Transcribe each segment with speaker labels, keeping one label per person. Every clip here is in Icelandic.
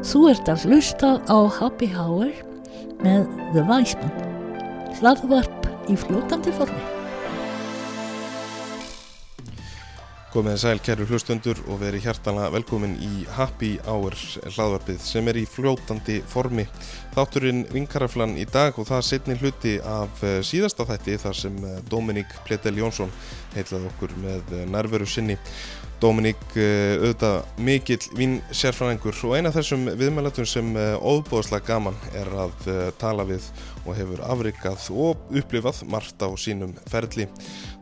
Speaker 1: Þú ert að hlusta á Happy Hour með The Weisman. Hlaðvarp í fljótandi formi.
Speaker 2: Komið sæl kæru hlustundur og verið hjartanlega velkomin í Happy Hour hlaðvarpið sem er í fljótandi formi. Þátturinn vinkaraflan í dag og það setni hluti af eh, síðasta þætti þar sem eh, Dominík Pletel Jónsson heitlaði okkur með eh, nærveru sinni. Dominík auðvitað mikill vín sérfræðingur og eina þessum viðmælatum sem óbúðslega gaman er að tala við og hefur afrikað og upplifað margt á sínum ferli.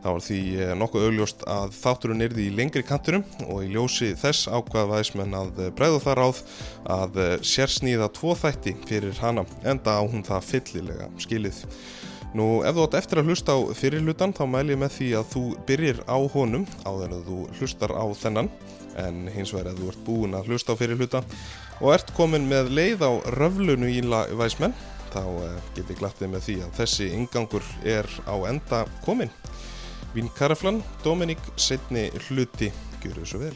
Speaker 2: Það var því nokkuð augljóst að þátturinn erði í lengri kanturum og í ljósi þess ákvað væsmenn að bregða það ráð að sérsnýða tvo þætti fyrir hana enda á hún það fyllilega skilið. Nú ef þú átt eftir að hlusta á fyrirlutan þá mæl ég með því að þú byrjir á honum áður að þú hlustar á þennan en hins vegar að þú ert búin að hlusta á fyrirluta og ert komin með leið á röflunu í væsmenn þá eh, get ég glattið með því að þessi ingangur er á enda komin. Vín Karaflan, Dominík, setni hluti, gjur svo vel.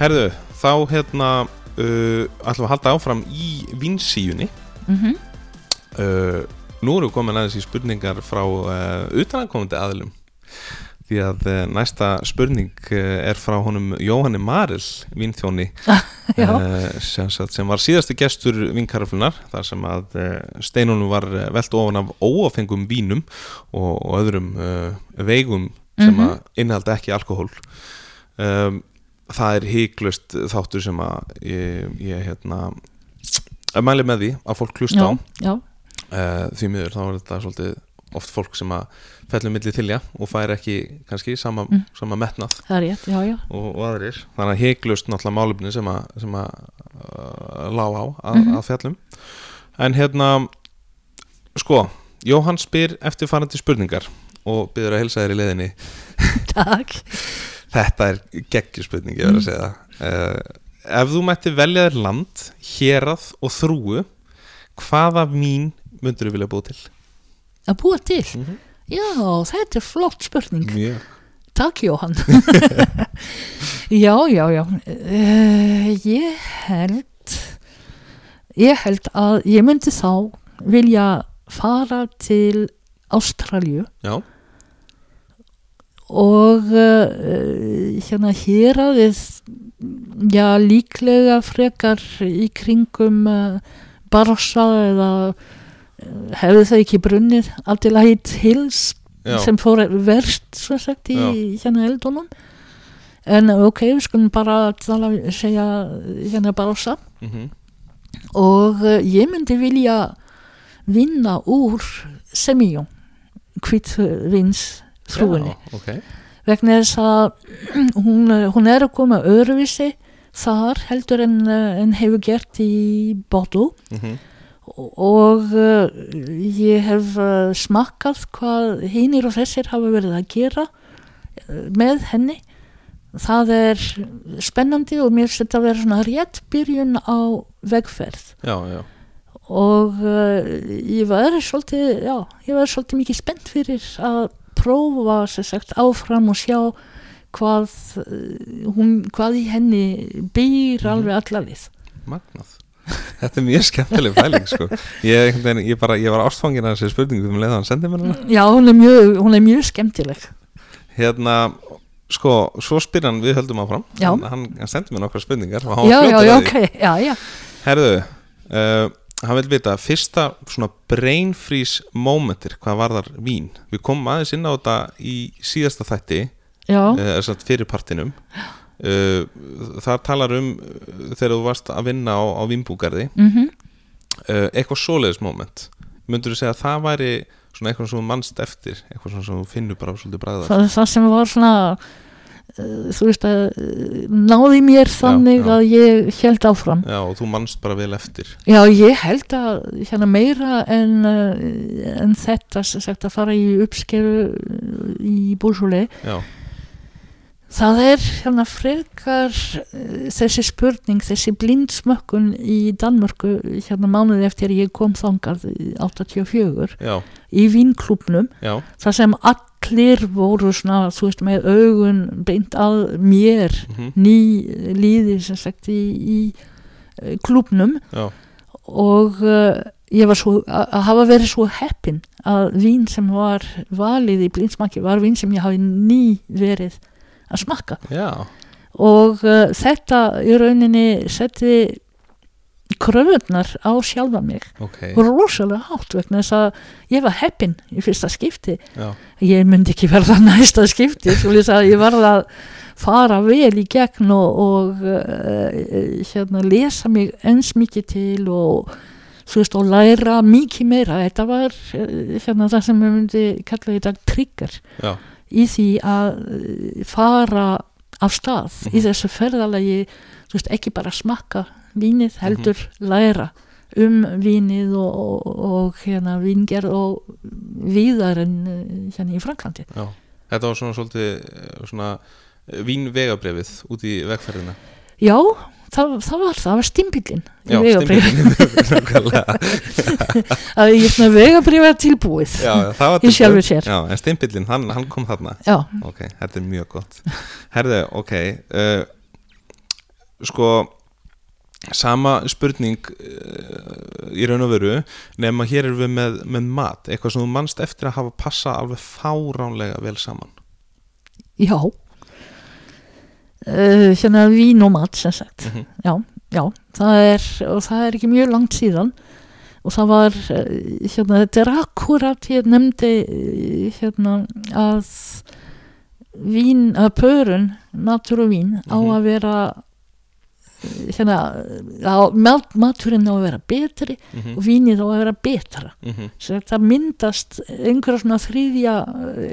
Speaker 2: Herðu, þá hérna uh, ætlum við að halda áfram í vinsíunni
Speaker 1: Mm -hmm.
Speaker 2: Uh, Nú við komin aðeins í spurningar frá uh, utanakomandi aðlum því að uh, næsta spurning er frá honum Jóhanni Maril vínþjóni sem, sem var síðasti gestur vinkaraflunar þar sem að steinunum var velt ofan af óafengum vínum og, og öðrum veigum sem
Speaker 1: Mhm.
Speaker 2: að innihalda ekki alkohól. Um, það er híklust þáttur sem að ég, ég hérna mæli með því að fólk hlusta á.
Speaker 1: Já, já,
Speaker 2: uh, því miður þá er þetta svolítið oft fólk sem að fellur milli tilja og fær ekki kannski sama,
Speaker 1: Mm.
Speaker 2: sama metnað
Speaker 1: það er rétt, já, já.
Speaker 2: og, og aðrir þannig að heiklust náttúrulega málefni sem að, sem að uh, lá á að,
Speaker 1: Mhm.
Speaker 2: að fjallum en hérna sko, Jóhann spyr eftirfarandi spurningar og byrður að helsa þér í leiðinni
Speaker 1: Takk.
Speaker 2: þetta er geggjuspurning ég verð að segja það uh, ef þú mætti velja þér land hérað og þrúu hvaða mín myndur þú vilja búið til?
Speaker 1: Að búa til.
Speaker 2: Mhm.
Speaker 1: Já, þetta er flott spurning.
Speaker 2: Mjög
Speaker 1: Takk Jóhann Já, já, já uh, Ég held Ég held að ég myndi þá vilja fara til Ástralju
Speaker 2: Já,
Speaker 1: og uh, hérna hér að við já líklega frekar í kringum uh, Barossa eða uh, hefðu það ekki brunnið Adelaide Hills
Speaker 2: já,
Speaker 1: sem fór verst svo sagt í hérna eldunum? En ok, við skulum bara tala, segja hérna Barossa
Speaker 2: mm
Speaker 1: og uh, ég myndi vilja vinna úr semíjum kvitvins frúinni
Speaker 2: Já, ok.
Speaker 1: Vegna þess að hún, hún er að koma öðruvísi þar heldur en, uh, en hefur gert í Bordeaux
Speaker 2: mm
Speaker 1: og uh, ég hef uh, smakkað hvað hinnir og þessir hafa verið að gera uh, með henni það er spennandi og mér finnst þetta að vera svona rétt byrjun á vegferð
Speaker 2: Já, já,
Speaker 1: og ég var svolítið, já, ég var svolítið mikið spennt fyrir að prófa sagt áfram og sjá hvað hún, hvað í henni býr
Speaker 2: Mhm.
Speaker 1: alveg allavið.
Speaker 2: magnað Þetta er mjög skemmtileg fæling sko. ég, ég, bara, ég var ástfangin að þessi spurningu um leið að hann sendi mér hana
Speaker 1: Já, hún er mjög, hún er mjög skemmtileg.
Speaker 2: Hérna, sko, svo spyr hann við höldum áfram
Speaker 1: Já.
Speaker 2: hann, hann, hann sendi mér nokkra spurningar og hann var
Speaker 1: Já, já, já, ok, já, já.
Speaker 2: Herðu, uh, hann vil vita fyrsta svona brain freeze momentir, hvað var þar vín við komum aðeins inn á þetta í síðasta þætti
Speaker 1: Já,
Speaker 2: uh, fyrir partinum uh, þar talar um uh, þegar þú varst að vinna á, á vinnbúgarði
Speaker 1: mhm,
Speaker 2: uh, eitthvað svoleiðis moment. Myndur þú segja að það væri svona eitthvað sem þú mannst eftir? Eitthvað sem þú finnur bara svolítið bræða
Speaker 1: það, það sem var svona, þú veist að náði mér þannig
Speaker 2: já.
Speaker 1: að ég held áfram.
Speaker 2: Já, og þú mannst bara vel eftir.
Speaker 1: Já, ég held að hérna meira en, en þetta sagt að fara í uppskeru í Búrsúli
Speaker 2: Já,
Speaker 1: það er hérna frekar uh, þessi spurning, þessi blindsmökkun í Danmörku hérna mánuði eftir ég kom þangað í 84
Speaker 2: já,
Speaker 1: í vinklubnum þar sem allir voru svona, þú veist, með augun beint að mér
Speaker 2: mhm,
Speaker 1: ný líði sem sagt í, í eh, klúbnum
Speaker 2: já,
Speaker 1: og uh, ég var svo að hafa verið svo heppin að vín sem var valið í blindsmakki var vín sem ég hafi ný verið að smakka.
Speaker 2: Já,
Speaker 1: og uh, þetta í rauninni setti kröfunar á sjálfa mig.
Speaker 2: Ok,
Speaker 1: rosalega hátt vegna þess að ég var heppin í fyrsta skipti.
Speaker 2: Já,
Speaker 1: ég myndi ekki verða næsta skipti ég varð að fara vel í gegn og, og uh, hérna, lesa mig eins mikið til og veist og læra mikið meira. Þetta var uh, hérna, það sem ég myndi kalla í dag trigger.
Speaker 2: Já,
Speaker 1: í því að uh, fara af stað í
Speaker 2: Mhm.
Speaker 1: þessu ferðalagi veist ekki bara smakka vínið
Speaker 2: Mhm.
Speaker 1: heldur læra um vínið og, og, og hérna víngerð og víðar en uh, hérna í Franklandi
Speaker 2: já Þetta var svona svolítið eh, svona vínvegabrefið út í vegferðina
Speaker 1: já, það, það var var stimpillin í
Speaker 2: nákvæmlega.
Speaker 1: að ég svona vegabrifið tilbúið
Speaker 2: Já,
Speaker 1: Í sjálfu sér.
Speaker 2: Já, en stimpillin, hann, hann kom þarna.
Speaker 1: Já,
Speaker 2: Ok, þetta er mjög gott. Herðu, ok uh, Sko Sama spurning uh, í raun og veru nema hér erum við með, með mat eitthvað sem þú manst eftir að hafa passa alveg fáránlega vel saman.
Speaker 1: Já uh, hérna vín og mat sem sagt
Speaker 2: Mhm.
Speaker 1: já, já, það er og það er ekki mjög langt síðan og það var eh, hérna, þetta er akkurat ég nefndi eh, hérna að vín, að pörun natur og vín á
Speaker 2: Mhm.
Speaker 1: að vera hérna, á, mat- maturinn á að vera betri
Speaker 2: mm -hmm.
Speaker 1: og vínið á að vera betra
Speaker 2: Mm -hmm.
Speaker 1: það myndast einhverja svona þriðja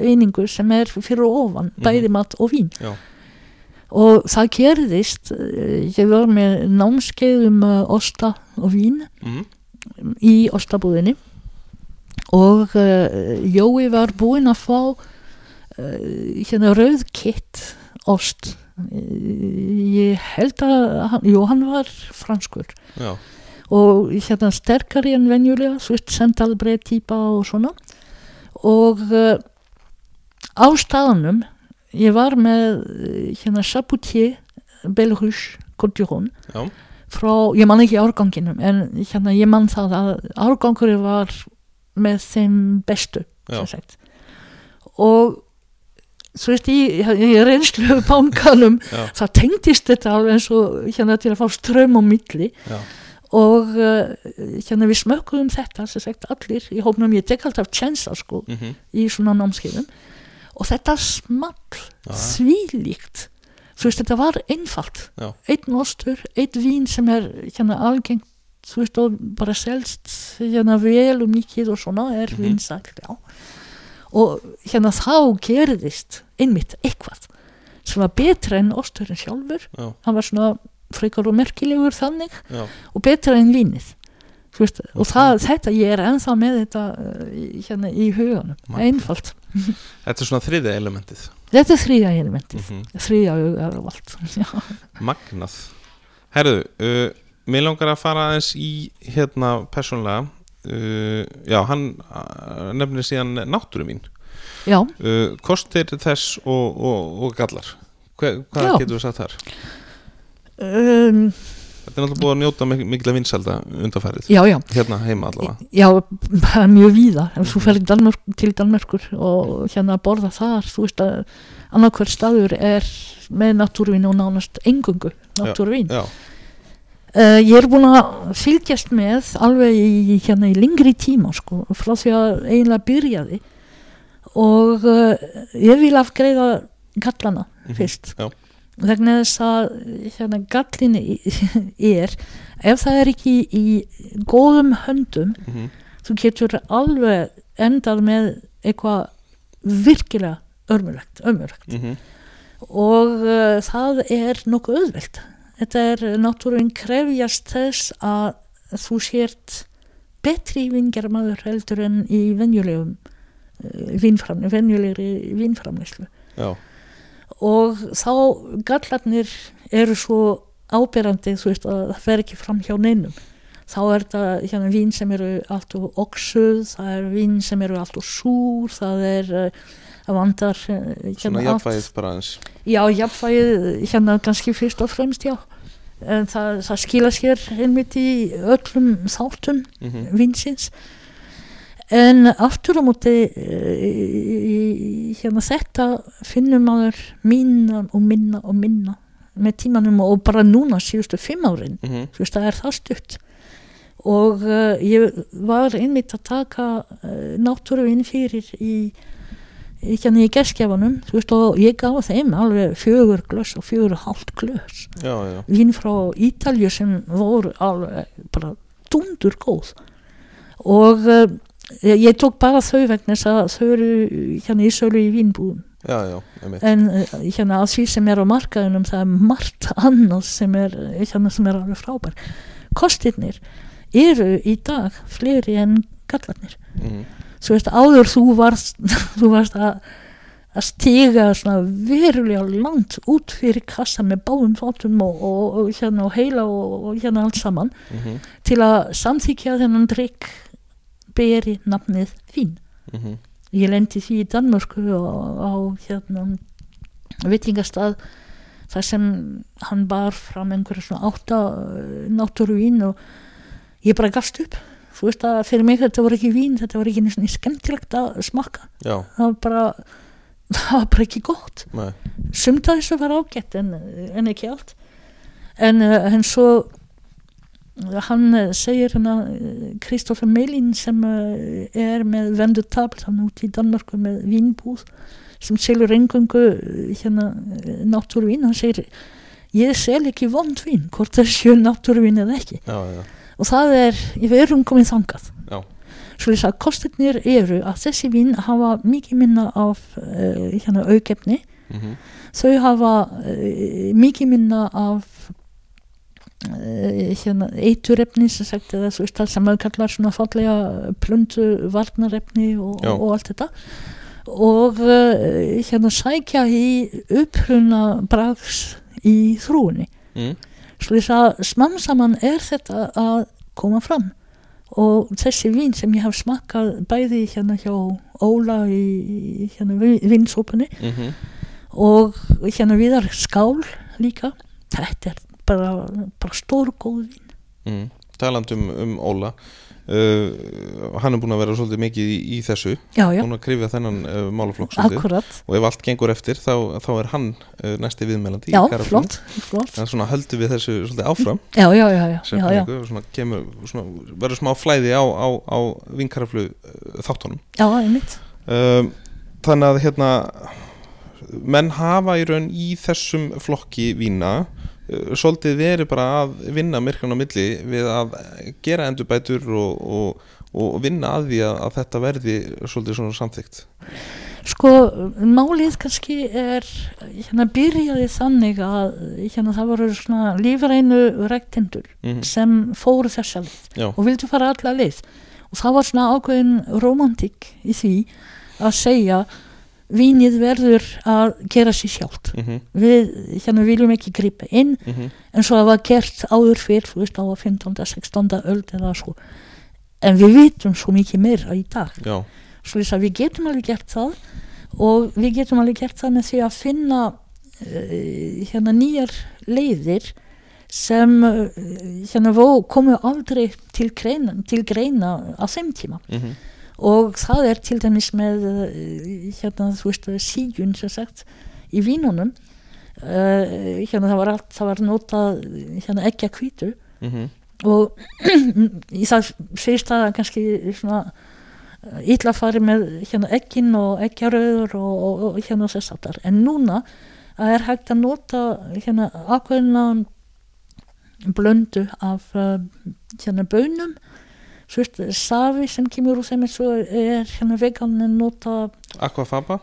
Speaker 1: einingu sem er fyrir ofan
Speaker 2: Mhm.
Speaker 1: bæði mat og vín
Speaker 2: Já.
Speaker 1: Og það gerðist eh, ég var með námskeið um uh, osta og vín
Speaker 2: Mm
Speaker 1: í ostabúðinni. Og uh, Jói var búinn að fá uh, hérna rauðkitt ost. Eh, ég held að jú, hann var franskur.
Speaker 2: Já,
Speaker 1: og hérna sterkari en venjulega svist sendalbreið típa og svona. Og uh, á staðanum ég var með uh, hérna Chapoutier Belruche Côte
Speaker 2: já,
Speaker 1: frá, ég man ekki árganginum en hérna ég man það að árgangur var með þeim bestu og svo veist í, í reynslu bankanum
Speaker 2: já,
Speaker 1: það tengdist þetta alveg eins og hérna til að fá ström á milli.
Speaker 2: Já,
Speaker 1: og uh, hérna við smökkuðum þetta sagt allir í hópnum. Ég tek alltaf tjensa sko
Speaker 2: mm
Speaker 1: í svona námskeiðum og þetta small
Speaker 2: Já.
Speaker 1: þvílíkt þú veist þetta var einfalt.
Speaker 2: Já.
Speaker 1: einn ostur, einn vín sem er hérna algengt þú veist og bara selst hérna vel og mikið og svona er mm vinsælt já. Og hérna þá gerðist einmitt eitthvað sem var betra en osturinn sjálfur.
Speaker 2: Já,
Speaker 1: hann var svona frekar og merkilegur þannig
Speaker 2: já,
Speaker 1: og betra en vínið. Veist, og það, þetta, ég er ennþá með þetta í- hérna í
Speaker 2: Magnað.
Speaker 1: einfalt,
Speaker 2: Þetta er svona þriðja elementið.
Speaker 1: Þetta er þriðja elementið.
Speaker 2: Mm
Speaker 1: þriðja augar og allt já,
Speaker 2: Magnað. Herðu, uh, mér langar að fara aðeins í hérna persónlega uh, Já, hann uh, nefnir síðan náttúru mín.
Speaker 1: Já,
Speaker 2: uh, Kostir þess og, og, og gallar. Hva, Hvað
Speaker 1: Já.
Speaker 2: getur við sagt þar?
Speaker 1: um,
Speaker 2: Þetta er náttúrulega búið að njóta mik mikla vinsalda undarfærið
Speaker 1: já, já.
Speaker 2: Hérna heima allavega.
Speaker 1: Já, mjög víða. Ef þú ferð Danmörk, til Danmörkur og hérna að borða þar þú veist að annarkvært staður er með náttúruvín og nánast engungu náttúruvín.
Speaker 2: Já,
Speaker 1: Uh, ég er búin að fylgjast með alveg í, hérna, í lengri tíma sko, frá því að eiginlega byrjaði. Og uh, ég vil afgreiða gallana
Speaker 2: Mhm,
Speaker 1: fyrst.
Speaker 2: já.
Speaker 1: Vegna þess að hérna, gallin er ef það er ekki í góðum höndum
Speaker 2: mm
Speaker 1: þú getur alveg endað með eitthvað virkilega örmulegt, ömurlegt.
Speaker 2: -hmm.
Speaker 1: og uh, það er nokkuð auðvelt. Þetta er náttúrulega krefjast þess að þú sért betri vingermaður heldur en í venjulegum uh, vínframni, venjulegri vínframleyslu
Speaker 2: Já,
Speaker 1: og þá gallarnir eru svo áberandi þú veist að það fer ekki fram hjá neinum þá er þetta hérna, vín sem eru allt og oksuð, það er vín sem eru allt og súr, það er uh, það vandar eh,
Speaker 2: svona
Speaker 1: hérna allt.
Speaker 2: jafnvægið bara eins
Speaker 1: Já, jafnvægið hérna kannski fyrst og fremst, já. En það, það skila sér einmitt í öllum þáttum
Speaker 2: mm
Speaker 1: vinsins. En aftur á móti eh, hérna þetta finnum maður minna og minna og minna með tímanum og bara núna síðustu fimm árin,
Speaker 2: -hmm.
Speaker 1: þú veist það er það stutt. Og uh, ég var einmitt að taka uh, náttúruvín fyrir í hérna í veist og ég gaf þeim alveg fjögur glöss og fjögur hálft glöss vín frá Ítalju sem voru alveg bara dundur góð og uh, ég, ég tók bara þau vegna þess að þau eru hérna í sölu í vínbúðum. En uh, hérna að því sem er á markaðunum það er margt annað sem er hérna sem er alveg frábær kostirnir eru í dag fleiri en gallarnir.
Speaker 2: Mm
Speaker 1: svo veist áður þú varst þú varst að að stiga svona verulega langt út fyrir kassa með báðum fótum og, og, og hérna og heila og, og hérna allt saman
Speaker 2: -hmm.
Speaker 1: til að samþykja þennan drikk beri nafnið fín
Speaker 2: Mm
Speaker 1: ég lendi því í Danmörku á hérna veitingastað þar sem hann bar fram einhverja svona átta uh, náttúruvín og ég bara gafst upp. Þú veist að fyrir mig þetta voru ekki vín þetta voru ekki einu svona skemmtilegt að smakka.
Speaker 2: Já,
Speaker 1: það var bara það var bara ekki gott. Sumt að þessu var ágætt en, en ekki allt. En, uh, en svo hann uh, segir hérna Kristoffer Meilin sem uh, er með vendu tabl hann út í Danmarku með vínbúð sem selur engungu hérna náttúruvín. Hann segir ég sel ekki vond vín hvort það séu náttúruvín eða ekki.
Speaker 2: Já, já,
Speaker 1: og það er, við erum komið þangað.
Speaker 2: Já.
Speaker 1: svo þess að kostirnir eru að þessi vín hafa mikið minna af uh, hérna aukefni
Speaker 2: mm
Speaker 1: þau hafa uh, mikið minna af hérna eiturefni sem sagt eða veist það sem maður kallar svona fallega plöndu varnarefni og, og allt þetta. Og uh, hérna sækja í uppruna brags í þrúinni
Speaker 2: mm.
Speaker 1: svo þess að smam saman er þetta að koma fram. Og þessi vín sem ég haf smakkað bæði hérna hjá Óla í, hérna vinsópunni
Speaker 2: Mm
Speaker 1: og hérna viðar skál líka þetta er bara, bara stór góð vín.
Speaker 2: Mm. talandi um, um Óla. Uh, hann er búin að vera svolítið mikið í, í þessu.
Speaker 1: Já, já,
Speaker 2: búin að krifja þennan uh, málaflokk og ef allt gengur eftir þá, þá er hann uh, næsti viðmælandi
Speaker 1: já, flott, flott.
Speaker 2: En svona höldum við þessu svolítið áfram.
Speaker 1: Já, já, já, já,
Speaker 2: sem svona kemur, svona, verður smá flæði á, á, á vinkaraflu uh, þáttunum.
Speaker 1: Já, einmitt.
Speaker 2: Um, þannig að hérna menn hafa í raun í þessum flokki vína svolítið verið bara að vinna myrkan á milli við að gera endurbætur og, og, og vinna að því að, að þetta verði svolítið svona samþygt
Speaker 1: sko, málið kannski er hérna byrjaði þannig að hérna það voru svona lífrænu rektendur
Speaker 2: mm
Speaker 1: sem fóru þessa leið
Speaker 2: Já,
Speaker 1: og vildu fara alla leið. Og það var svona ákveðin romantik í því að segja vínið verður að gera sér sjálft
Speaker 2: mm
Speaker 1: við hérna viljum ekki gripa inn
Speaker 2: -hmm.
Speaker 1: en svo það var gert áður fyrr þú veist á 15. 16. öld eða svo en við vitum svo mikið meira í dag
Speaker 2: já,
Speaker 1: svo þess að við getum alveg gert það og við getum alveg gert það með því að finna uh, hérna nýjar leiðir sem uh, hérna vó, komu aldrei til greina, til greina á þeim tíma
Speaker 2: mm
Speaker 1: og það er til dæmis með uh, hérna þú veist síjun sem sagt í vínunum. Uh, hérna það var allt það var notað hérna ekki að kvítu
Speaker 2: -hmm.
Speaker 1: og í það fyrst að kannski svona illa fari með hérna ekkin og ekkjaröður og, og, og hérna þess aftar en núna er hægt að nota hérna ákveðna blöndu af uh, hérna bönum svo veist safi sem kemur úr og er hérna veganin nota
Speaker 2: Aquafaba?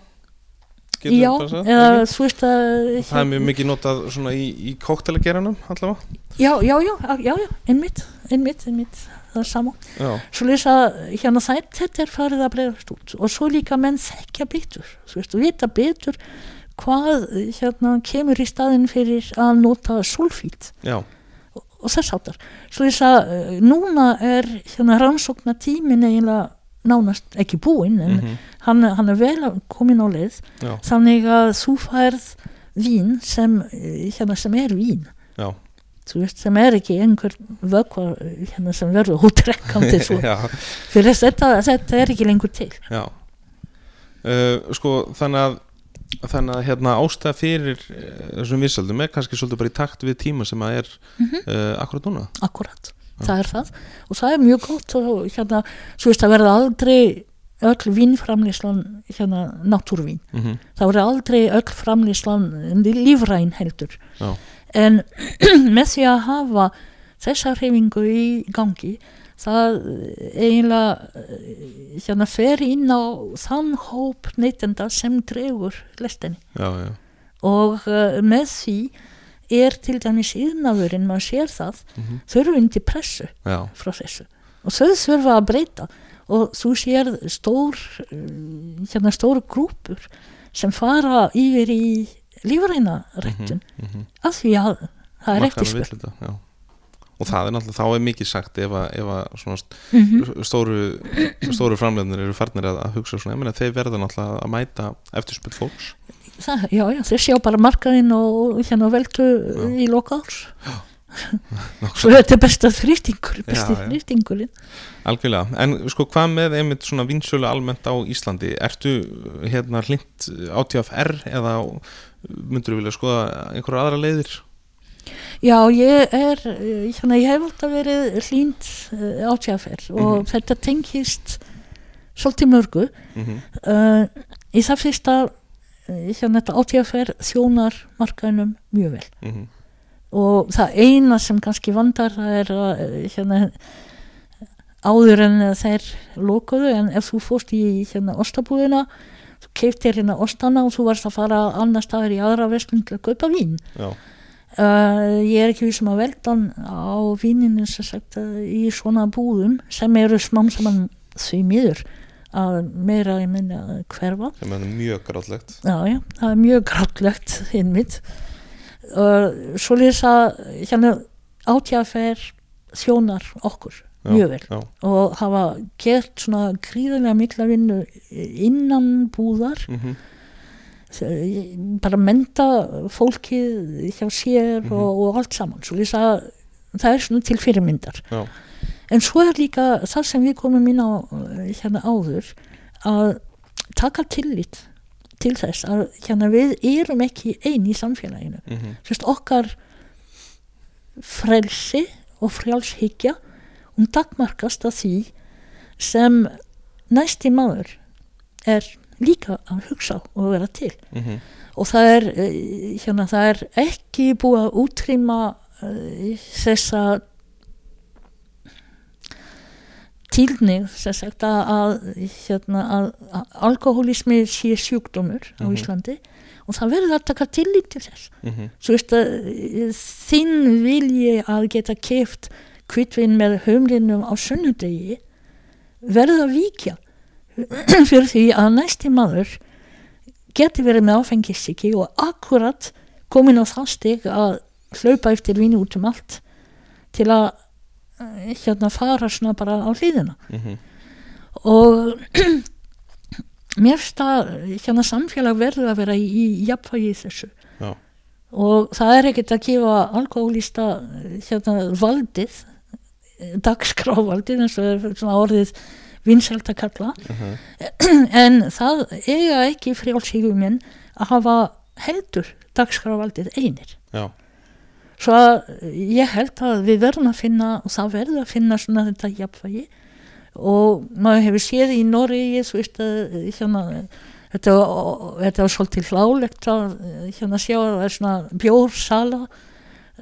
Speaker 1: Já, eða veist að
Speaker 2: það er mjög mikið notað svona í, í koktelageranum allavega.
Speaker 1: Já, já, já, já, já, einmitt einmitt, einmitt, það er sama. Svo lýsa hérna það þetta er farið að breyðast út. Og svo líka menn þekkja betur þú veist, vita betur hvað hérna kemur í staðin fyrir að nota sulfít.
Speaker 2: Já,
Speaker 1: og þess áttar svo lýsa núna er hérna rannsókna tímin eiginlega nánast ekki búinn en
Speaker 2: mhm,
Speaker 1: hann, hann er vel komin á leið.
Speaker 2: Já,
Speaker 1: þannig að þú færð vín sem, eh, hérna, sem er vín.
Speaker 2: Já,
Speaker 1: þú veist, sem er ekki einhver vökva eh, hérna, sem verður hótrekkandi svo.
Speaker 2: Já,
Speaker 1: fyrir þetta, þetta er ekki lengur til.
Speaker 2: Já. Uh, sko, þannig að þannig að hérna ástæða fyrir uh, þessum vissaldum er kannski svolítið bara í takt við tíma sem að er
Speaker 1: Mhm.
Speaker 2: uh, akkurat núna.
Speaker 1: Akkurat, það er það. Og það er mjög gott og hérna, svo veist, það verður aldrei öll vínframlýslan hérna, náttúrvín
Speaker 2: mm
Speaker 1: það verður aldrei öll framlýslan lífræn heldur.
Speaker 2: Já.
Speaker 1: en með því að hafa þessa hreyfingu í gangi það eiginlega eh, hérna fer inn á þann hóp neytenda sem dregur lestinni.
Speaker 2: Já, já,
Speaker 1: og uh, með því er til dæmis yðnaðurinn, maður sér það
Speaker 2: Mhm.
Speaker 1: þau eru undir pressu
Speaker 2: já,
Speaker 1: frá þessu. Og þau þurfa að breyta. Og þú sér stór hérna stóru grúpur sem fara yfir í lífræna rættun
Speaker 2: mm -hmm.
Speaker 1: af því að það er eftirspurn.
Speaker 2: já. Og það er náttúrulega, þá er mikið sagt ef að, ef að svona st-
Speaker 1: mm
Speaker 2: stóru, stóru framleiðnir eru farnir að, að hugsa svona, ég meina þeir verða náttúrulega að mæta eftirspurn fólks.
Speaker 1: Það, já, já, þeir sjá bara markaðinn og hérna veltu í loka árs. Svo þetta er besta þrýstingur besti
Speaker 2: Já, já.
Speaker 1: þrýstingurinn.
Speaker 2: Algjörlega, en sko hvað með einmitt svona vinsölu almennt á Íslandi? Ertu hérna hlind átíðaf R eða myndur þú vilja skoða einhverja aðra leiðir?
Speaker 1: Já, ég er, eh, hérna, ég hef alltaf verið hlýnd uh, átjáfer og
Speaker 2: Mhm.
Speaker 1: þetta tengist svolítið mörgu.
Speaker 2: Mm
Speaker 1: Uh, í það fyrsta, uh, hérna, átjáfer þjónar markaðinum mjög vel
Speaker 2: -hmm.
Speaker 1: og það eina sem kannski vandar það er að, uh, hérna, áður en þeir lokuðu en ef þú fórst í hérna ostabúðina, þú keiftir hérna ostana og þú varst að fara annar staðar í aðra vestlun til að kaupa vín.
Speaker 2: Já,
Speaker 1: Uh, ég er ekki vissum að veldan á víninu sem sagt í svona búðum sem eru smám saman því miður að meira ég minna hverfa.
Speaker 2: Sem er mjög grátlegt.
Speaker 1: Já, já, það er mjög grátlegt innmitt. Uh, svo lýs að hérna átjáfer þjónar okkur
Speaker 2: Já,
Speaker 1: mjög vel
Speaker 2: Já,
Speaker 1: og hafa gert svona gríðarlega mikla vinnu innan búðar.
Speaker 2: Mm
Speaker 1: bara menta fólkið hjá sér
Speaker 2: Mhm.
Speaker 1: og, og allt saman. Svo lýsa það er svona til fyrirmyndar.
Speaker 2: Já,
Speaker 1: en svo er líka það sem við komum inn á eh, hérna áður að taka tillit til þess að hérna við erum ekki einn í samfélaginu.
Speaker 2: Mm
Speaker 1: Sest, okkar frelsi og frjálshyggja hún dagmarkast að því sem næsti maður er líka að hugsa og vera til
Speaker 2: -hmm.
Speaker 1: og það er, eh, hérna, það er ekki búið að útrýma uh, þessa tílning sem sagt að, að, hérna, að, að alkoholismi sé sjúkdómur á
Speaker 2: Mhm.
Speaker 1: Íslandi og það verður að taka tillit til þess
Speaker 2: Mm
Speaker 1: svo veist að eh, þinn vilji að geta keft kvitvinn með hömlinum á sunnudegi verður að víkja fyrir því að næsti maður geti verið með áfengisíki og akkurat komin á það stig að hlaupa eftir víni út um allt til að eh, hérna fara svona bara á hlýðina
Speaker 2: -hmm.
Speaker 1: og mér finnst að hérna samfélag verður að vera í, í þessu.
Speaker 2: Já,
Speaker 1: og það er ekkert að gefa alkohólista hérna valdið eh, dagskráfaldið eins og er orðið vinsælt að kalla
Speaker 2: Mhm.
Speaker 1: en það eiga ekki frjálsíguminn að hafa heldur dagskráfaldið einir.
Speaker 2: Já,
Speaker 1: svo að ég held að við verðum að finna og það verður að finna svona þetta jafnvægi. Og maður hefur séð í að hérna þetta var svolítið hlálegt að hérna sjá að það er svona bjórsala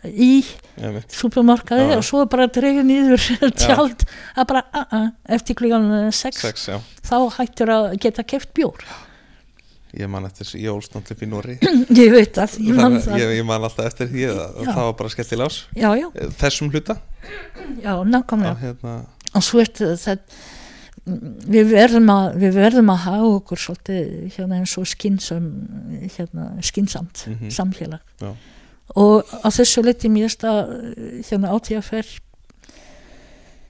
Speaker 1: í supermarkaði
Speaker 2: Já.
Speaker 1: og svo bara dreigð nýður tjald. Að bara uh -uh, eftir klíkan 6
Speaker 2: Sex, já,
Speaker 1: þá hættur að geta keft bjór.
Speaker 2: Ég man eftir þessu, upp í Nóri
Speaker 1: ég veit að ég man það.
Speaker 2: ég, ég man alltaf eftir því
Speaker 1: Já.
Speaker 2: það var bara skellt í lás
Speaker 1: já, já,
Speaker 2: þessum hluta.
Speaker 1: Já, nákvæmlega.
Speaker 2: Hérna,
Speaker 1: og svo er þetta við verðum að við verðum að hafa okkur svolítið hérna eins og hérna skynsamt
Speaker 2: Mhm.
Speaker 1: samfélag.
Speaker 2: Já.
Speaker 1: Og að þessu leiti mér að hérna átíðafer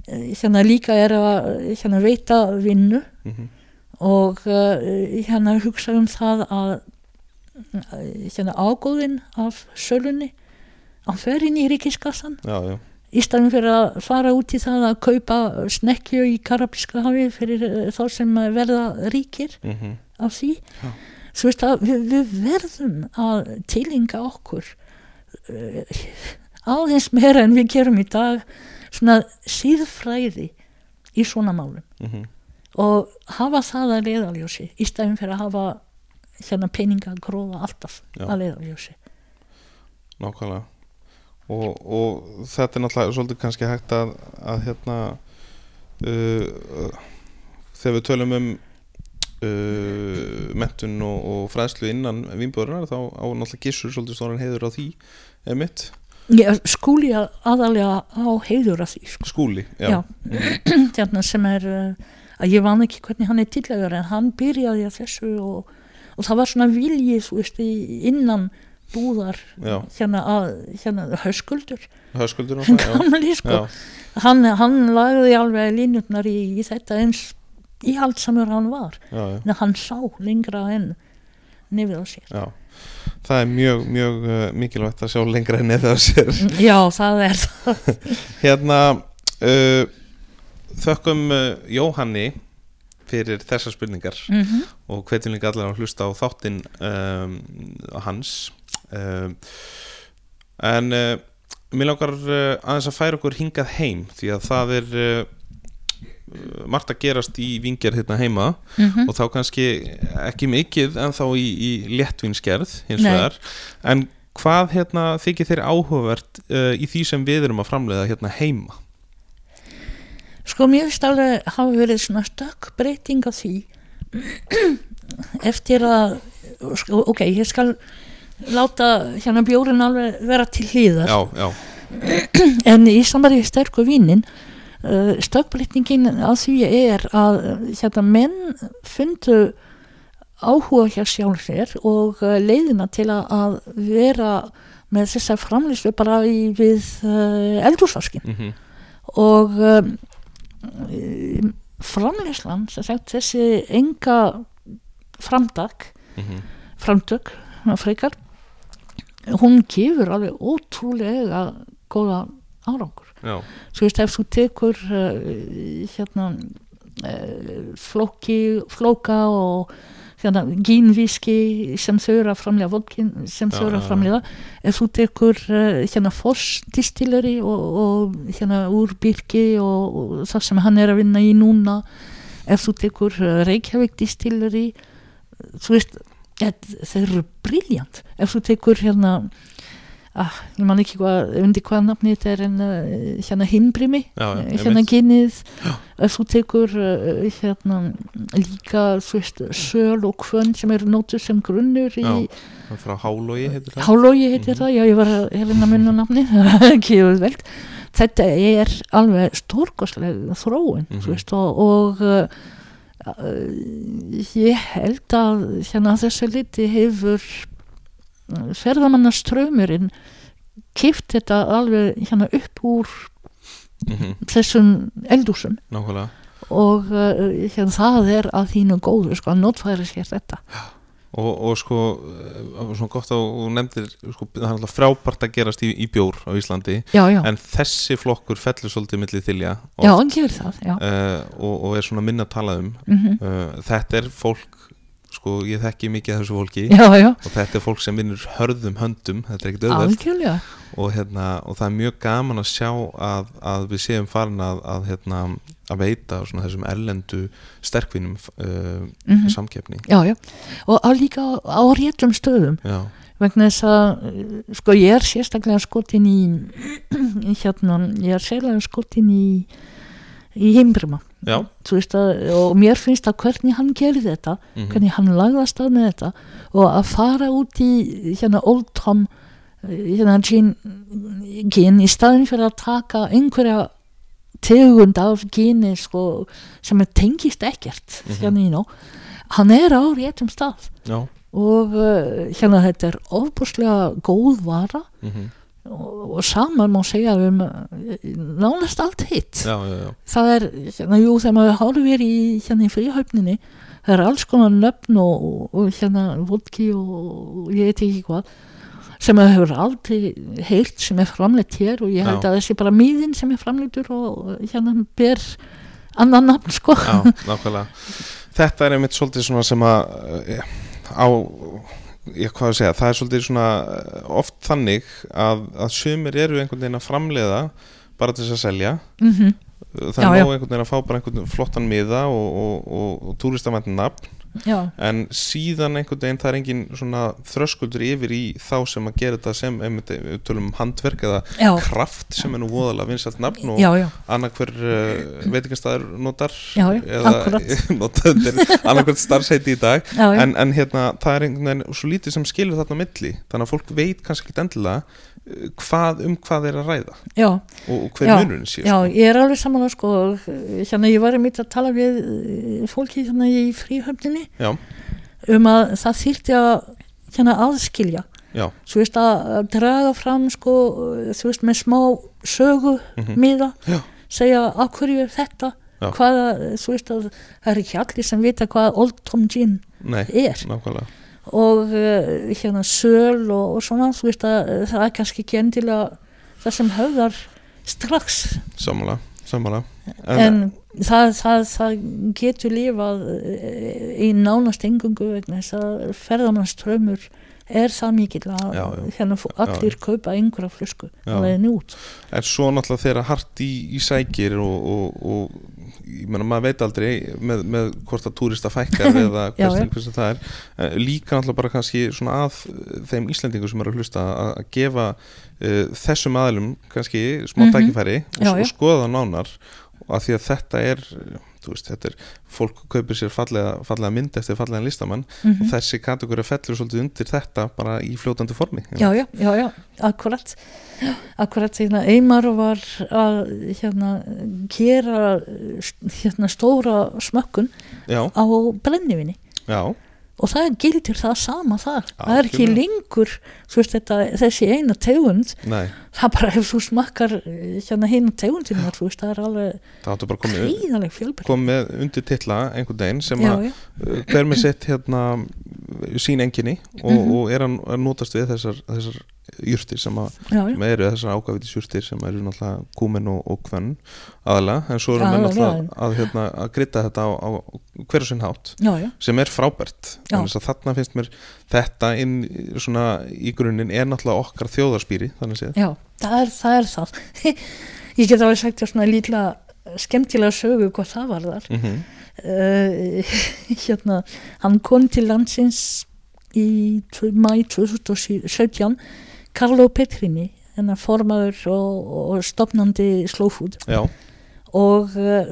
Speaker 1: eh, hérna líka er að hérna veita vinnu
Speaker 2: mhm,
Speaker 1: og uh, hérna hugsa um það að eh, hérna ágóðin af sölunni hann fer inn í ríkiskassan. Í staðin fyrir að fara út í það að kaupa snekkju í Karabíska hafi fyrir þá sem verða ríkir
Speaker 2: mhm,
Speaker 1: af því.
Speaker 2: Já.
Speaker 1: svo veist að við, við verðum að tilinga okkur aðeins meira en við gerum í dag svona síðfræði í svona málum.
Speaker 2: Mhm,
Speaker 1: og hafa það að leiðaljósi í staðin fyrir að hafa hérna peninga að gróða alltaf
Speaker 2: Já.
Speaker 1: að leiðaljósi
Speaker 2: nákvæmlega. Og, og þetta er náttúrulega svolítið kannski hægt að, að hérna uh, þegar við tölum um uh, mentun og, og fræðslu innan vínbúðurinnar þá á náttúrulega gissur svolítið stóran heiður á því eða mitt,
Speaker 1: Ég skúli að- aðalega á heiður af því sko.
Speaker 2: skúli já,
Speaker 1: Já. hérna sem er uh, að ég van ekki hvernig hann er tillegar en hann byrjaði að þessu og, og það var svona viljið veist, í- innan búðar
Speaker 2: Já.
Speaker 1: hérna að hérna, höskuldur.
Speaker 2: Höskuldur
Speaker 1: gamli sko.
Speaker 2: Já,
Speaker 1: hann, hann lagði alveg línutnar í, í þetta eins íhaldsamur hann var.
Speaker 2: Já, já,
Speaker 1: en hann sá lengra en nefið á sér.
Speaker 2: Já það er mjög, mjög uh, mikilvægt að sjá lengra enn eða sér.
Speaker 1: Já það er það.
Speaker 2: Hérna uh, þökkum uh, Jóhanni fyrir þessar spurningar
Speaker 1: mm
Speaker 2: og hvetjum líka allar að hlusta á þáttinn um, hans. Um, en mér langar aðeins að færa okkur hingað heim því að það er margt að gerast í vingjar hérna heima
Speaker 1: -hmm.
Speaker 2: og þá kannski ekki mikið en þá í, í léttvinsgerð hins vegar. En hvað hérna þykir þeir áhugavert uh, í því sem við erum að framleiða hérna heima?
Speaker 1: Sko mér finnst alveg hafa verið svona stökk breyting á því eftir að sko, ok, ég skal láta hérna bjórin alveg vera til hlýðar
Speaker 2: já, já,
Speaker 1: en í sambandi við sterku vínin stökkbreytingin á því er að uh, hérna menn fundu áhuga hjá sjálf sér og uh, leiðina til að, að vera með þessa framlýslu bara í, við eldúsvaskin
Speaker 2: mm
Speaker 1: og um, sagt þessi enga framtak
Speaker 2: mhm,
Speaker 1: framtök frekar hún gefur alveg ótrúlega góða árangur.
Speaker 2: Já,
Speaker 1: svo veist ef þú tekur uh, hérna uh, flóki, flóka og hérna gínvíski sem þau eru að framlega vodkin sem þau eru að framlega ef þú tekur uh, hérna Foss distilleri og, og hérna úr Birki og, og það sem hann er að vinna í núna ef þú tekur Reykjavík distilleri þú veist þeir eru briljant ef þú tekur hérna ah, ég man ekki hvað, undir hvað nafni þetta er en uh, hérna hinbrimi
Speaker 2: já
Speaker 1: hérna genið ef þú tekur hérna líka þú veist, söl og kvönn sem eru nótur sem grunnur í
Speaker 2: Það Hálógi heitir það.
Speaker 1: Hálógi heitir það, já ég var að hérna munna nafni, ekki veld þetta er alveg stórkostleg þróun,
Speaker 2: Mhm.
Speaker 1: þú veist og, og uh, ég held að hérna þessu liti hefur ferðamannaströymurinn kipt þetta alveg hérna upp úr
Speaker 2: mm
Speaker 1: þessum eldúsum
Speaker 2: Nákvæmlega.
Speaker 1: Og uh, hérna það er að þínu góðu sko að notfæra sér þetta.
Speaker 2: Og, og sko, uh, svona gott að þú nefndir, sko, það er frábært að gerast í, í bjór á Íslandi.
Speaker 1: Já, já,
Speaker 2: en þessi flokkur fellur svolítið millið þilja
Speaker 1: já, hann gerir það já,
Speaker 2: uh, og, og er svona minna að tala um.
Speaker 1: Mm
Speaker 2: uh, þetta er fólk sko, ég þekki mikið af þessu fólki.
Speaker 1: Já, já.
Speaker 2: Og þetta er fólk sem vinnur hörðum höndum þetta er ekkert
Speaker 1: algjörlega.
Speaker 2: Og, hérna, og það er mjög gaman að sjá að, að við séum farin að, að, hérna, að veita svona þessum erlendu sterkvinum uh,
Speaker 1: Mhm.
Speaker 2: samkeppni.
Speaker 1: Já, já, og á líka á réttum stöðum.
Speaker 2: Já,
Speaker 1: vegna þess að uh, sko ég er sérstaklega skotin í hérna, ég er sérlega skotin í í heimbrima að, og mér finnst að hvernig hann gerir þetta
Speaker 2: mhm,
Speaker 1: hvernig hann lagðast að með þetta og að fara út í hérna Old Tom hérna gin, gin í staðin fyrir að taka einhverja tegund af gini sko, sem er tengist ekkert
Speaker 2: Mhm.
Speaker 1: hérna í nó hann er á réttum stað.
Speaker 2: Já.
Speaker 1: Og uh, hérna þetta er ofbúrslega góð vara.
Speaker 2: Mhm,
Speaker 1: og, og saman má segja um nánast allt hitt.
Speaker 2: Já, já, já,
Speaker 1: það er, hérna, jú, þegar maður horfir í hérna í fríhöfninni það er alls konar nöfn og, og, og hérna vodki og, og ég veit ekki hvað sem maður hefur aldrei heyrt sem er framleitt hér og ég held að þessi bara miðin sem er framleittur og hérna ber annan nafn sko.
Speaker 2: Já, nákvæmlega. Þetta er einmitt svolítið svona sem að eh, á ég hvað að segja, það er svolítið svona eh, oft þannig að, að sumir eru einhvern veginn að framleiða bara til þess að selja.
Speaker 1: Mm
Speaker 2: það
Speaker 1: Já,
Speaker 2: er nóg einhvern veginn að fá bara einhvern flottan miða og, og, og, og túristavænt nafn
Speaker 1: já,
Speaker 2: en síðan einhvern veginn það er engin svona þröskuldur yfir í þá sem að gera þetta sem við tölum um handverk eða
Speaker 1: já,
Speaker 2: kraft sem er nú voðalega vinsalt nafn og annarkver uh, veitingastæður notar
Speaker 1: Já,
Speaker 2: notar annarkvert starfsheiti í dag. En, en hérna það er einhvern veginn svo lítið sem skilur þarna milli þannig að fólk veit kannski ekki endilega hvað, um hvað er að ræða
Speaker 1: já.
Speaker 2: og, og hver
Speaker 1: Já,
Speaker 2: munurinn sé
Speaker 1: Já,
Speaker 2: sko.
Speaker 1: ég er alveg saman að sko hérna ég var einmitt að tala við eh, fólki hérna í fríhöfninni
Speaker 2: já,
Speaker 1: um að það þýrti að hérna aðskilja
Speaker 2: já,
Speaker 1: þú veist að draga fram sko þú veist með smá sögu
Speaker 2: Mhm.
Speaker 1: miða,
Speaker 2: Já.
Speaker 1: segja af hverju er þetta
Speaker 2: Já.
Speaker 1: hvaða, þú veist að það er ekki allir sem vita hvað Old Tom Gin
Speaker 2: nei,
Speaker 1: er
Speaker 2: nákvæmlega
Speaker 1: og uh, hérna söl og, og svona þú veist að uh, það er kannski ekki endilega það sem höfðar strax
Speaker 2: sammála, sammála
Speaker 1: en það, það, það getur lifað eh, í nánast engungu vegna þess að ferðamannströmmur er það mikill að
Speaker 2: Já, já.
Speaker 1: hérna allir kaupa einhverja flösku
Speaker 2: Já.
Speaker 1: á leiðin út
Speaker 2: En svo náttúrulega þegar hart í, í sækir og, og, og ég meina maður veit aldrei með, með hvort að túrista fækkar eða hversu, það er. Líka náttúrulega bara kannski svona að þeim Íslendingum sem eru að hlusta að, að gefa uh, þessum aðlum kannski smá
Speaker 1: Mhm.
Speaker 2: tækifæri og,
Speaker 1: Já,
Speaker 2: og skoða nánar af því að þetta er, veist, þetta er fólk kaupir sér fallega, fallega mynd eftir fallega listamann
Speaker 1: mm
Speaker 2: og þessi kategóri fellur svolítið undir þetta bara í fljótandi formi
Speaker 1: já, já, já, já, akkurat. Akkurat hérna Eymar var að hérna gera hérna stóra smökkun á brennivinni
Speaker 2: já,
Speaker 1: og það gildir það sama þar. Það er ekki lengur veist, þetta, þessi eina tegund.
Speaker 2: Nei.
Speaker 1: Það bara ef þú smakkar eh, hérna hinn veist, það er alveg
Speaker 2: það áttu bara að koma
Speaker 1: gríðaleg fjölbreytt
Speaker 2: kom með undir titla einhvern daginn sem að uh, hver með sitt hérna sín enginni og,
Speaker 1: Mhm.
Speaker 2: og er að notast við þessar, þessar jurtir sem, sem eru þessar ágafítis jurtir sem eru náttúrulega kúmen og, og hvönn aðalega en svo erum við náttúrulega að, hérna, að krytta þetta á, á hverju sinn hátt
Speaker 1: já, já,
Speaker 2: sem er frábært. Þannig að þarna finnst mér þetta inn svona í grunninn er náttúrulega okkar þjóðarspýri þannig séð.
Speaker 1: Já, það er það, er það. ég get alveg sagt svona lítla skemmtilega sögu hvað það var þar
Speaker 2: mm
Speaker 1: uh, hérna, hann kom til landsins í mæ 2017 Carlo Petrini hennar formaður og, og stopnandi Slow Food.
Speaker 2: Já,
Speaker 1: og uh,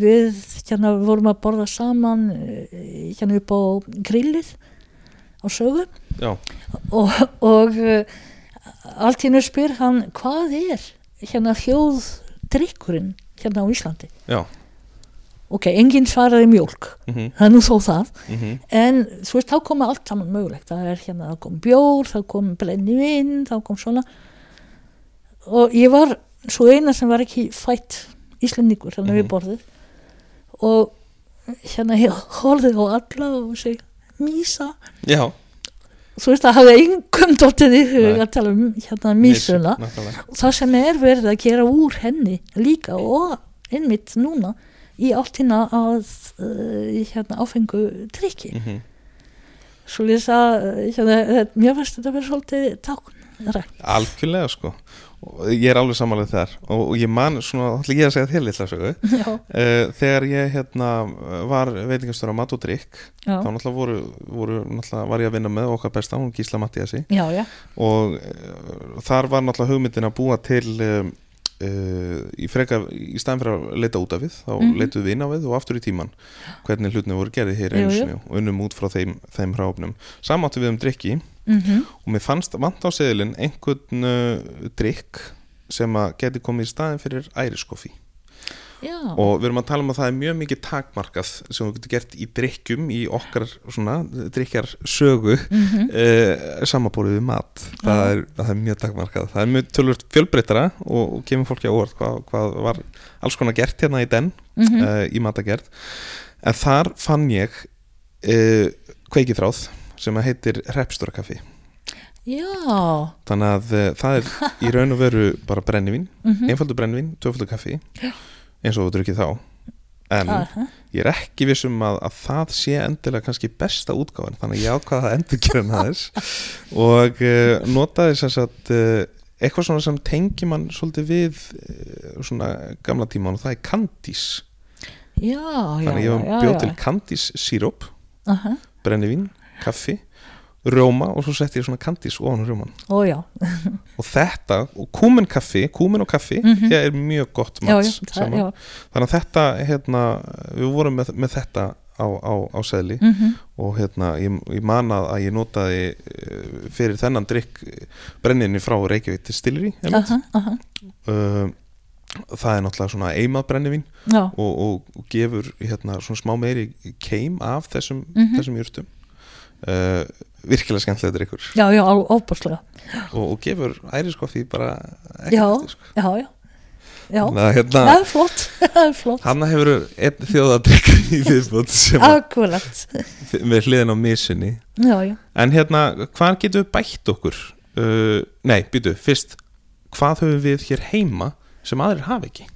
Speaker 1: við hérna vorum að borða saman uh, hérna upp á grillið á sögu.
Speaker 2: Já,
Speaker 1: og, og uh, allt hérna spyr hann hvað er hérna þjóðdrykkurinn hérna á Íslandi?
Speaker 2: Já
Speaker 1: ok, enginn svaraði mjólk.
Speaker 2: Mm
Speaker 1: það er nú þó það.
Speaker 2: -hmm.
Speaker 1: en þú veist, þá kom allt saman mögulegt. Það er hérna, það kom bjór, það kom brennivinn, þá kom svona. Og ég var svo eina sem var ekki fætt Íslendingur hérna
Speaker 2: Mhm.
Speaker 1: við borðið. Og hérna ég horfði á alla og segi mísa.
Speaker 2: Já,
Speaker 1: þú veist, það hafði engum dottið í hug að tala um hérna mísuna. Og það sem er verið að gera úr henni líka og einmitt núna í áttina að uh, hérna, áfengu trykki
Speaker 2: Mhm.
Speaker 1: svo lýs að uh, hérna, mér finnst þetta verið svolítið tákn
Speaker 2: algjörlega sko. Ég er alveg samanlega þar og, ég man svona, ætla ég að segja þér litla sögu. Uh, þegar ég hérna var veitingastur á mat og drikk
Speaker 1: já,
Speaker 2: þá náttúrulega voru, voru náttúrulega var ég að vinna með okkar besta, hún Gísla Mattiasi
Speaker 1: já, já,
Speaker 2: og uh, þar var náttúrulega hugmyndin að búa til um, uh, í í staðin fyrir að leita út af við þá
Speaker 1: Mhm.
Speaker 2: leitum við inn á við og aftur í tíman hvernig hlutni voru gerði hér einu sinni og unnum út frá þeim, þeim hráfnum samáttu við um drikki
Speaker 1: mhm,
Speaker 2: og mér fannst vant á seðilinn einhvern uh, drikk sem að geti komið í staðin fyrir æriskoffi
Speaker 1: já,
Speaker 2: og við erum að tala um að það er mjög mikið takmarkað sem við getum gert í drikkjum í okkar svona drikkjar sögu mm
Speaker 1: mhm,
Speaker 2: samanbúrið við mat. Það er, það er mjög takmarkað. Það er mjög tölvöld fjölbreytara og, og kemur fólki á orð hvað, hvað var alls konar gert hérna í den
Speaker 1: mhm,
Speaker 2: uh, í matagerð en þar fann ég uh, kveikithráð sem heitir repstórakaffi
Speaker 1: já,
Speaker 2: þannig að uh, það er í raun og veru bara brennivín,
Speaker 1: mhm,
Speaker 2: einfaldur brennivín tvöfaldur kaffi eins og þú drukkið þá. En
Speaker 1: aha,
Speaker 2: ég er ekki vissum að, að það sé endilega kannski besta útgáfan þannig að ég ákvaða að endur gera þess og uh, notaði sem sagt uh, eitthvað svona sem tengi mann svolítið við uh, svona gamla tíman og það er kandís
Speaker 1: já, já,
Speaker 2: þannig að ég
Speaker 1: já,
Speaker 2: bjóð til kandís síróp
Speaker 1: aha,
Speaker 2: brennivín, kaffi rjóma og svo setti ég svona kandís ofan rjóman
Speaker 1: ó
Speaker 2: og þetta, og kúmen kaffi kúmen og kaffi,
Speaker 1: Mhm.
Speaker 2: það er mjög gott mats þannig að þetta, hérna við vorum með, með þetta á, á, á seðli.
Speaker 1: Mhm,
Speaker 2: og hérna, ég, ég man að ég notaði uh, fyrir þennan drikk brenninni frá Reykjavík til Stilri
Speaker 1: aha, aha,
Speaker 2: uh, það er náttúrulega svona eimað brennivín
Speaker 1: já,
Speaker 2: og, og, og gefur hérna svona smá meiri keim af þessum,
Speaker 1: Mhm.
Speaker 2: þessum júrtum uh, virkilega skemmtilega drikkur
Speaker 1: já, já, óbúrslega,
Speaker 2: og, og gefur æriskoffi bara
Speaker 1: Já.
Speaker 2: ekkert sko.
Speaker 1: já, já, já,
Speaker 2: að hérna
Speaker 1: það er flott, flott,
Speaker 2: Hanna hefur einn þjóðadrykk í viðbútt sem með hliðin á misunni.
Speaker 1: Já, já,
Speaker 2: En hérna, hvað getum við bætt okkur? Uh, nei, býtu, fyrst Hvað höfum við hér heima sem aðrir hafa ekki?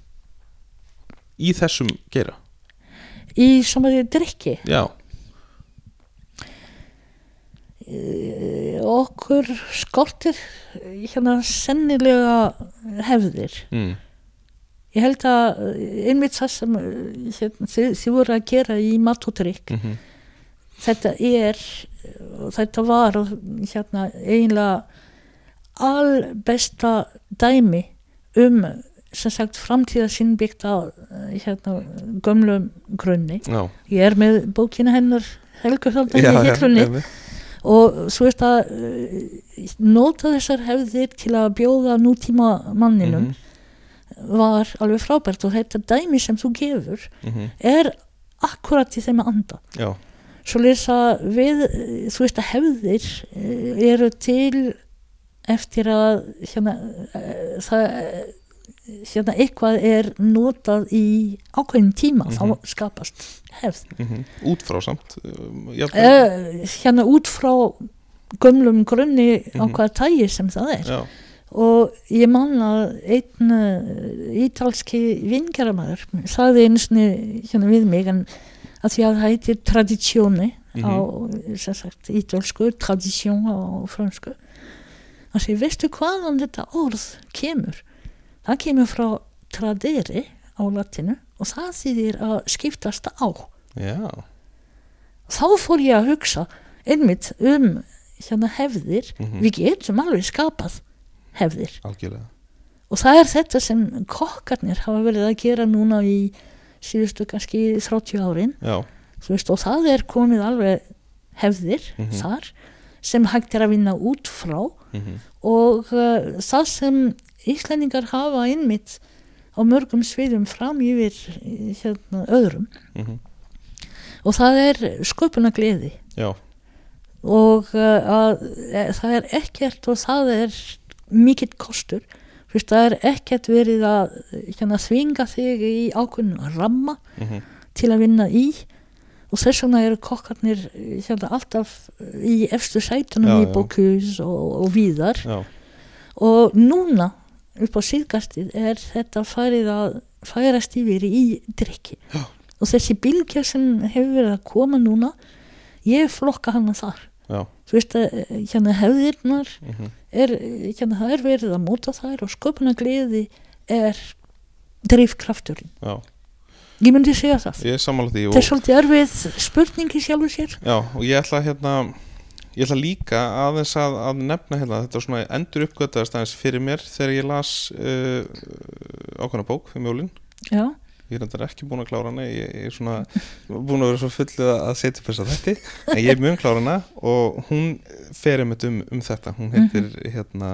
Speaker 2: Í þessum gera
Speaker 1: í samanlega drikki,
Speaker 2: Já,
Speaker 1: okkur skortir eh, hérna sennilega hefðir.
Speaker 2: Mm.
Speaker 1: ég held að eh, einmitt það sem eh, hérna, þið, voru að gera í mat og drikk
Speaker 2: Mm
Speaker 1: þetta er þetta var hérna eiginlega albesta dæmi um sem sagt framtíðasinn byggt á eh, hérna gömlum grunni.
Speaker 2: Já,
Speaker 1: ég er með bókina hennar Helgu Þáldan í
Speaker 2: einmitt.
Speaker 1: Og svo er það uh, nota þessar hefðir til að bjóða nútíma manninum
Speaker 2: Mhm,
Speaker 1: var alveg frábært og þetta dæmi sem þú gefur
Speaker 2: mhm,
Speaker 1: er akkurat í þeim að anda.
Speaker 2: Já,
Speaker 1: svo lesa við eh, þú veist að hefðir eh, eru til eftir að hérna, eh, það eh, hérna eitthvað er notað í ákveðin tíma
Speaker 2: Mhm.
Speaker 1: þá skapast hefð.
Speaker 2: Mhm. Út frá samt
Speaker 1: uh, hérna út frá gömlum grunni á
Speaker 2: Mhm.
Speaker 1: hvaða tægi sem það er.
Speaker 2: Já,
Speaker 1: og ég man að einn uh, ítalski vingaramæður sagði einu sinni hérna við mig en að því að það heitir tradisjóni á sem sagt ítalsku, tradisjón á fransku hann segir, veistu hvaðan þetta orð kemur það kemur frá tradere á latinu og það þýðir að skiptast á.
Speaker 2: Já.
Speaker 1: Þá fór ég að hugsa einmitt um hérna hefðir.
Speaker 2: Mhm,
Speaker 1: við getum alveg skapað hefðir.
Speaker 2: Algjörlega.
Speaker 1: Og það er þetta sem kokkarnir hafa verið að gera núna í síðustu kannski 30 árin. Veist, og það er komið alveg hefðir
Speaker 2: Mhm.
Speaker 1: þar sem hægt er að vinna út frá.
Speaker 2: Mhm,
Speaker 1: og uh, það sem Íslendingar hafa innmitt á mörgum sviðum fram yfir eh, hérna, öðrum.
Speaker 2: Mhm.
Speaker 1: Og það er sköpuna gleði
Speaker 2: Já,
Speaker 1: og uh, að, e, það er ekkert og það er mikill kostur. Fyrst, það er ekkert verið að hérna, þvinga þig í ákveðinu ramma
Speaker 2: mhm,
Speaker 1: til að vinna í. Og þess vegna eru kokkarnir eh, hérna, alltaf í efstu sætunum
Speaker 2: Já,
Speaker 1: í bókus og, og víðar.
Speaker 2: Já,
Speaker 1: og núna upp á síðgastið er þetta farið að færast yfir í drikki
Speaker 2: Já.
Speaker 1: og þessi bylgja sem hefur verið að koma núna ég flokka hana þar.
Speaker 2: Já.
Speaker 1: Þú veist að eh, hérna hefðirnar
Speaker 2: mhm,
Speaker 1: er, eh, hérna það er verið að móta þær og sköpuna gleði er drifkrafturinn. Ég myndi segja það.
Speaker 2: Er
Speaker 1: þetta er svolítið erfið spurning í sjálfu sér.
Speaker 2: Já, og ég ætla hérna ég ætla líka aðeins að, að nefna hérna, þetta var svona endur uppgötaðast aðeins fyrir mér þegar ég las uh, ákveðna bók um jólin.
Speaker 1: Já,
Speaker 2: ég er reyndar ekki búin að klára hana ég, ég er svona búin að vera svo fullið að setja upp þess að þetta en ég er mjög klára hana og hún fer um, um þetta. Hún heitir hérna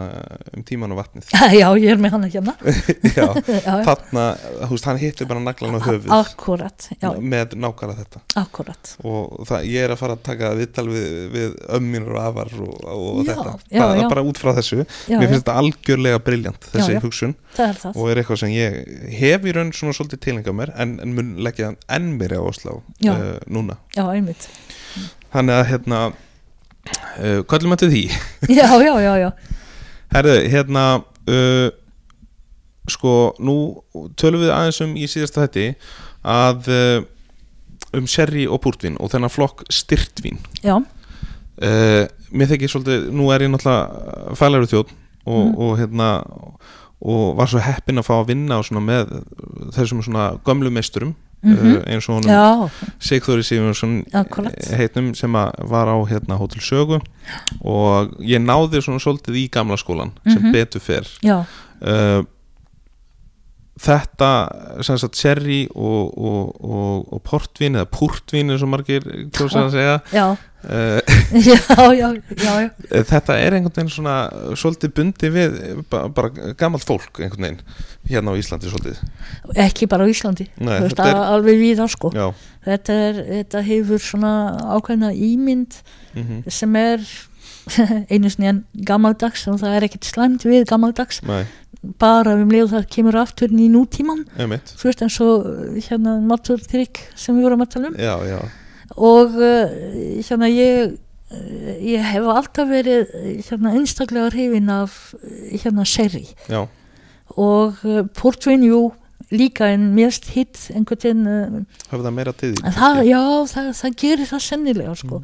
Speaker 2: um tíman og vatnið.
Speaker 1: Já, ég er með hana hérna.
Speaker 2: Já,
Speaker 1: já,
Speaker 2: þarna, veist, hann hittir bara naglan á höfuð
Speaker 1: akkurat,
Speaker 2: með nákvæmlega þetta.
Speaker 1: Akkurat.
Speaker 2: Og það, ég er að fara að taka viðtal við, við ömminur og afar og, og
Speaker 1: Já,
Speaker 2: þetta,
Speaker 1: já,
Speaker 2: bara,
Speaker 1: já.
Speaker 2: bara út frá þessu. Mér finnst þetta algjörlega briljant þessi hugsun.
Speaker 1: Það er það.
Speaker 2: Og er eitthvað sem ég hef í raun svona svolítið tilenga mér en, en mun leggja enn mér á Oslo uh, núna.
Speaker 1: Já,
Speaker 2: þannig að hérna uh, er maður til því?
Speaker 1: já, já, já, já,
Speaker 2: Herðu, hérna uh, sko, nú tölum við aðeins um í síðasta hætti að um sherry og púrtvin og þennan flokk styrtvín.
Speaker 1: Já,
Speaker 2: mér þykir svolítið, nú er ég náttúrulega fælæru þjóð og,
Speaker 1: Mm.
Speaker 2: og hérna og var svo heppinn að fá að vinna og með þessum svona gömlu meisturum
Speaker 1: Mhm.
Speaker 2: uh, eins og honum Sigþóri Sigurðsson
Speaker 1: Akkúrat.
Speaker 2: heitnum sem var á hérna Hótel Sögu og ég náði svona svolítið í gamla skólan sem
Speaker 1: Mhm.
Speaker 2: betur fer uh, þetta sem sagt sherry og, og, og, og portvin eða púrtvin eins og margir kjósa að segja
Speaker 1: já, já, já, já, já,
Speaker 2: þetta er einhvern veginn svona svolítið bundi við ba- bara gamalt fólk einhvern veginn hérna á Íslandi svolítið.
Speaker 1: Ekki bara á Íslandi.
Speaker 2: Nei,
Speaker 1: veist,
Speaker 2: er-
Speaker 1: alveg við sko.
Speaker 2: Já,
Speaker 1: þetta, er, þetta hefur svona ákveðna ímynd
Speaker 2: mm
Speaker 1: sem er einu en gammaldags og það er ekkert slæmt við gammaldags
Speaker 2: nei,
Speaker 1: bara um leið það kemur aftur í nútíman þú veist eins og uh, hérna maturtrykk sem við vorum að tala um.
Speaker 2: Já, já,
Speaker 1: og uh, hérna ég uh, ég hef alltaf verið uh, hérna einstaklega hrifin af hérna sherry.
Speaker 2: Já,
Speaker 1: og uh, portvin, jú líka en mérst hitt einhvern veginn
Speaker 2: hafa það meira til því
Speaker 1: það, já, það, það gerir það sennilega sko.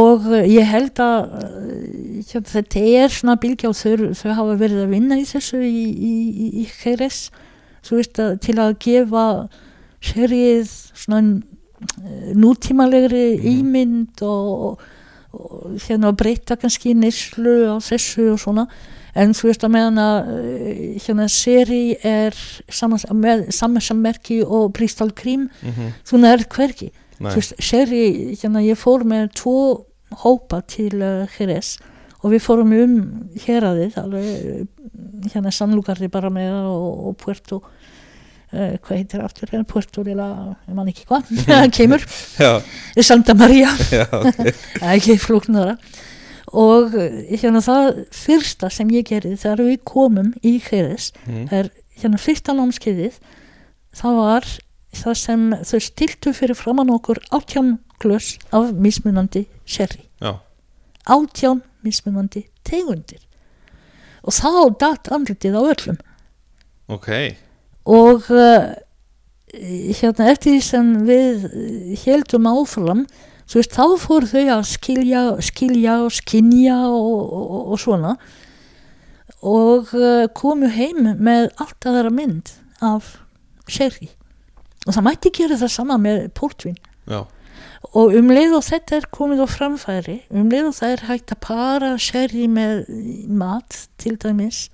Speaker 1: og uh, ég held að uh, hérna, þetta er svona bylgja og þau, þau hafa verið að vinna í þessu í, í, í, í veist að til að gefa sherryð svona nútímalegri
Speaker 2: Mhm.
Speaker 1: ímynd og, og hérna að breyta kannski neyslu á þessu og svona. En þú veist að meðan að uh, hérna seri er samansammerki og
Speaker 2: Mhm,
Speaker 1: þú nærð hvergi.
Speaker 2: Nei,
Speaker 1: þú veist, seri, hérna ég fór með tvo hópa til uh, Jerez og við fórum um héraðið alveg uh, hérna Sanlugarði bara með og, og Puerto uh, hvað heitir aftur? Hérna Puerto eða, ég man ekki hvað, kemur. Santa Maria.
Speaker 2: Já, ok.
Speaker 1: Það er ekki flóknara. Og uh, hérna það fyrsta sem ég gerði þegar við komum í Jerez
Speaker 2: Mhm,
Speaker 1: er hérna fyrsta námskeiðið það var það sem þau stiltu fyrir framann okkur átján glös af mismunandi sherry.
Speaker 2: Já,
Speaker 1: átján mismunandi tegundir. Og þá datt andlitið á öllum.
Speaker 2: Ok
Speaker 1: og uh, hérna eftir því sem við heldum áfram þú veist þá fór þau að skilja skilja og skinja og, og, og svona. Og uh, komu heim með allt aðra mynd af sherry. Og það mætti gera það sama með portvin
Speaker 2: já,
Speaker 1: og um leið og þetta er komið á framfæri um leið og það er hægt að para sherry með mat til dæmis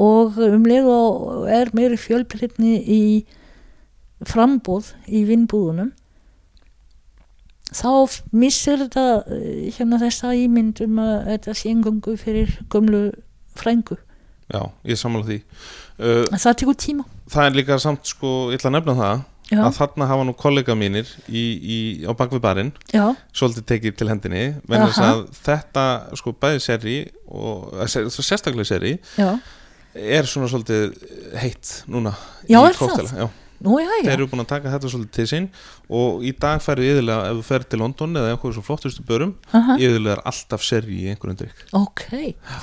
Speaker 1: og um leið og er meiri fjölbreytni í frambóð í vinnbúðunum þá missir þetta eh, hérna þessa ímynd um að þetta sé engungu fyrir gömlu frængu.
Speaker 2: já, ég sammála því uh,
Speaker 1: það tekur tíma.
Speaker 2: það er líka samt sko, ég ætla að nefna það
Speaker 1: Já,
Speaker 2: að þarna hafa nú kollega mínir í, í, á bakvið barinn svolítið tekið til hendinni þetta sko bæði seri og eh, sérstaklega seri
Speaker 1: já.
Speaker 2: Er svona svolítið heitt núna
Speaker 1: Já,
Speaker 2: í
Speaker 1: er það?
Speaker 2: Já,
Speaker 1: Nú, já,
Speaker 2: þeir
Speaker 1: já.
Speaker 2: eru búin að taka þetta svolítið til sín og í dag færðu yðurlega ef þú ferð til London eða einhverjum svo flottustu börum
Speaker 1: Aha.
Speaker 2: yðurlega er alltaf seri í einhverjum drikk
Speaker 1: Ok,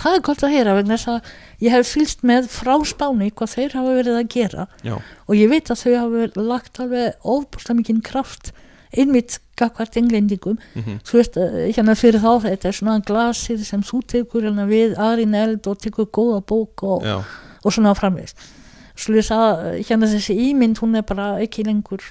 Speaker 1: það er gott að heyra vegna þess að ég hef fylst með frá spáni hvað þeir hafa verið að gera
Speaker 2: Já,
Speaker 1: og ég veit að þau hafa lagt alveg óbúrslega mikinn kraft einmitt gagvart englendingum.
Speaker 2: Mm
Speaker 1: þú veist, eh, hérna fyrir þá þetta er svona glasið sem þú tekur hérna við Arin Eld og tekur góða bók og, og svona framvegst þess að eh, hérna þessi ímynd hún er bara ekki lengur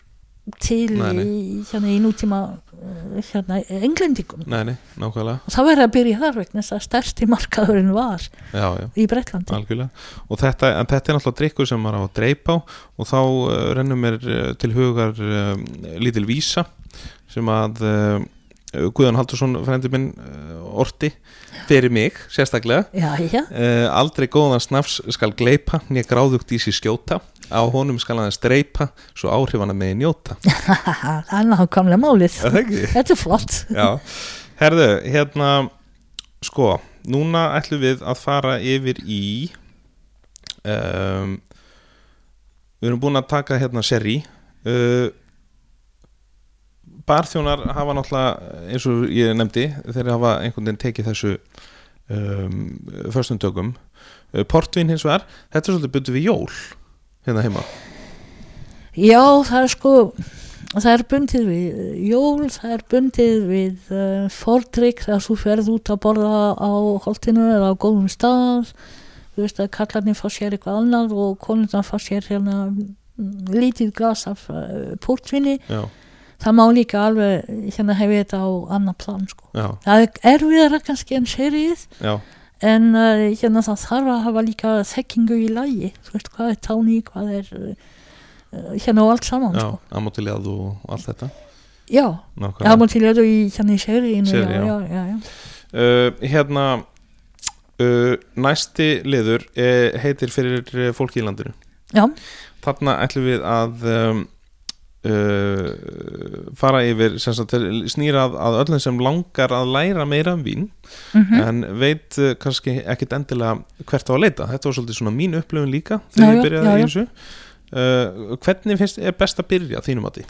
Speaker 1: til í, hérna í nútíma hérna, englendingum.
Speaker 2: Nei, nei, nákvæmlega.
Speaker 1: Og það verður að byrja þar vegna þess að stærsti markaðurinn var
Speaker 2: já, já,
Speaker 1: í Breitlandi
Speaker 2: algjörlega. Og þetta, þetta er náttúrulega drikkur sem maður á að dreipa á. Og þá uh, rennum mér uh, til hugar uh, lítil vísa sem að uh, Guðan Haldursson frendi minn orti fyrir mig, sérstaklega.
Speaker 1: Já,
Speaker 2: aldrei góðan snafs skal gleipa nýja gráðugt í sér skjóta á honum skal hann streipa svo áhrifana megi njóta.
Speaker 1: Það er nákvæmlega málið. Þetta er flott.
Speaker 2: Herðu, hérna sko, núna ætlum við að fara yfir í um, við erum búin að taka hérna seri uh, barþjónar hafa náttúrulega eins og ég nefndi þeir hafa einhvern veginn tekið þessu um, förstum tökum uh, portvin hins vegar, þetta er svolítið byrju við jól hérna heima?
Speaker 1: Já, það er sko það er bundið við jól það er bundið við uh, fordrykk þegar þú ferð út að borða á holtinu eða á góðum stað. Þú veist að kallarnir fá sér eitthvað annað og konurna fá sér hérna mm, lítið glas af uh, portvinni
Speaker 2: Já,
Speaker 1: það má líka alveg hérna hefði þetta á annar plan sko. það er erfiðara kannski en serið.
Speaker 2: Já,
Speaker 1: en uh, hérna að hafa líka þekkingu í lagi þú veist hvað er táni, hvað er uh, hérna og allt saman
Speaker 2: já
Speaker 1: sko.
Speaker 2: amótiljað og allt þetta
Speaker 1: já,
Speaker 2: Nákvæmlega.
Speaker 1: það má til að í hérna í seriðinu
Speaker 2: Seríu,
Speaker 1: já,
Speaker 2: já.
Speaker 1: já, já, já.
Speaker 2: uh, hérna næsti liður heitir fyrir fólki í landinu
Speaker 1: já,
Speaker 2: þarna ætlum við að um, uh, fara yfir sagt, snýra að, öllum sem langar að læra meira um vín
Speaker 1: mhm,
Speaker 2: en veit uh, kannski ekkit endilega hvert á að leita. Þetta var svolítið svona mín upplifun líka þegar
Speaker 1: já,
Speaker 2: ég byrjaði í þessu. Uh, hvernig finnst er best að byrja þínum því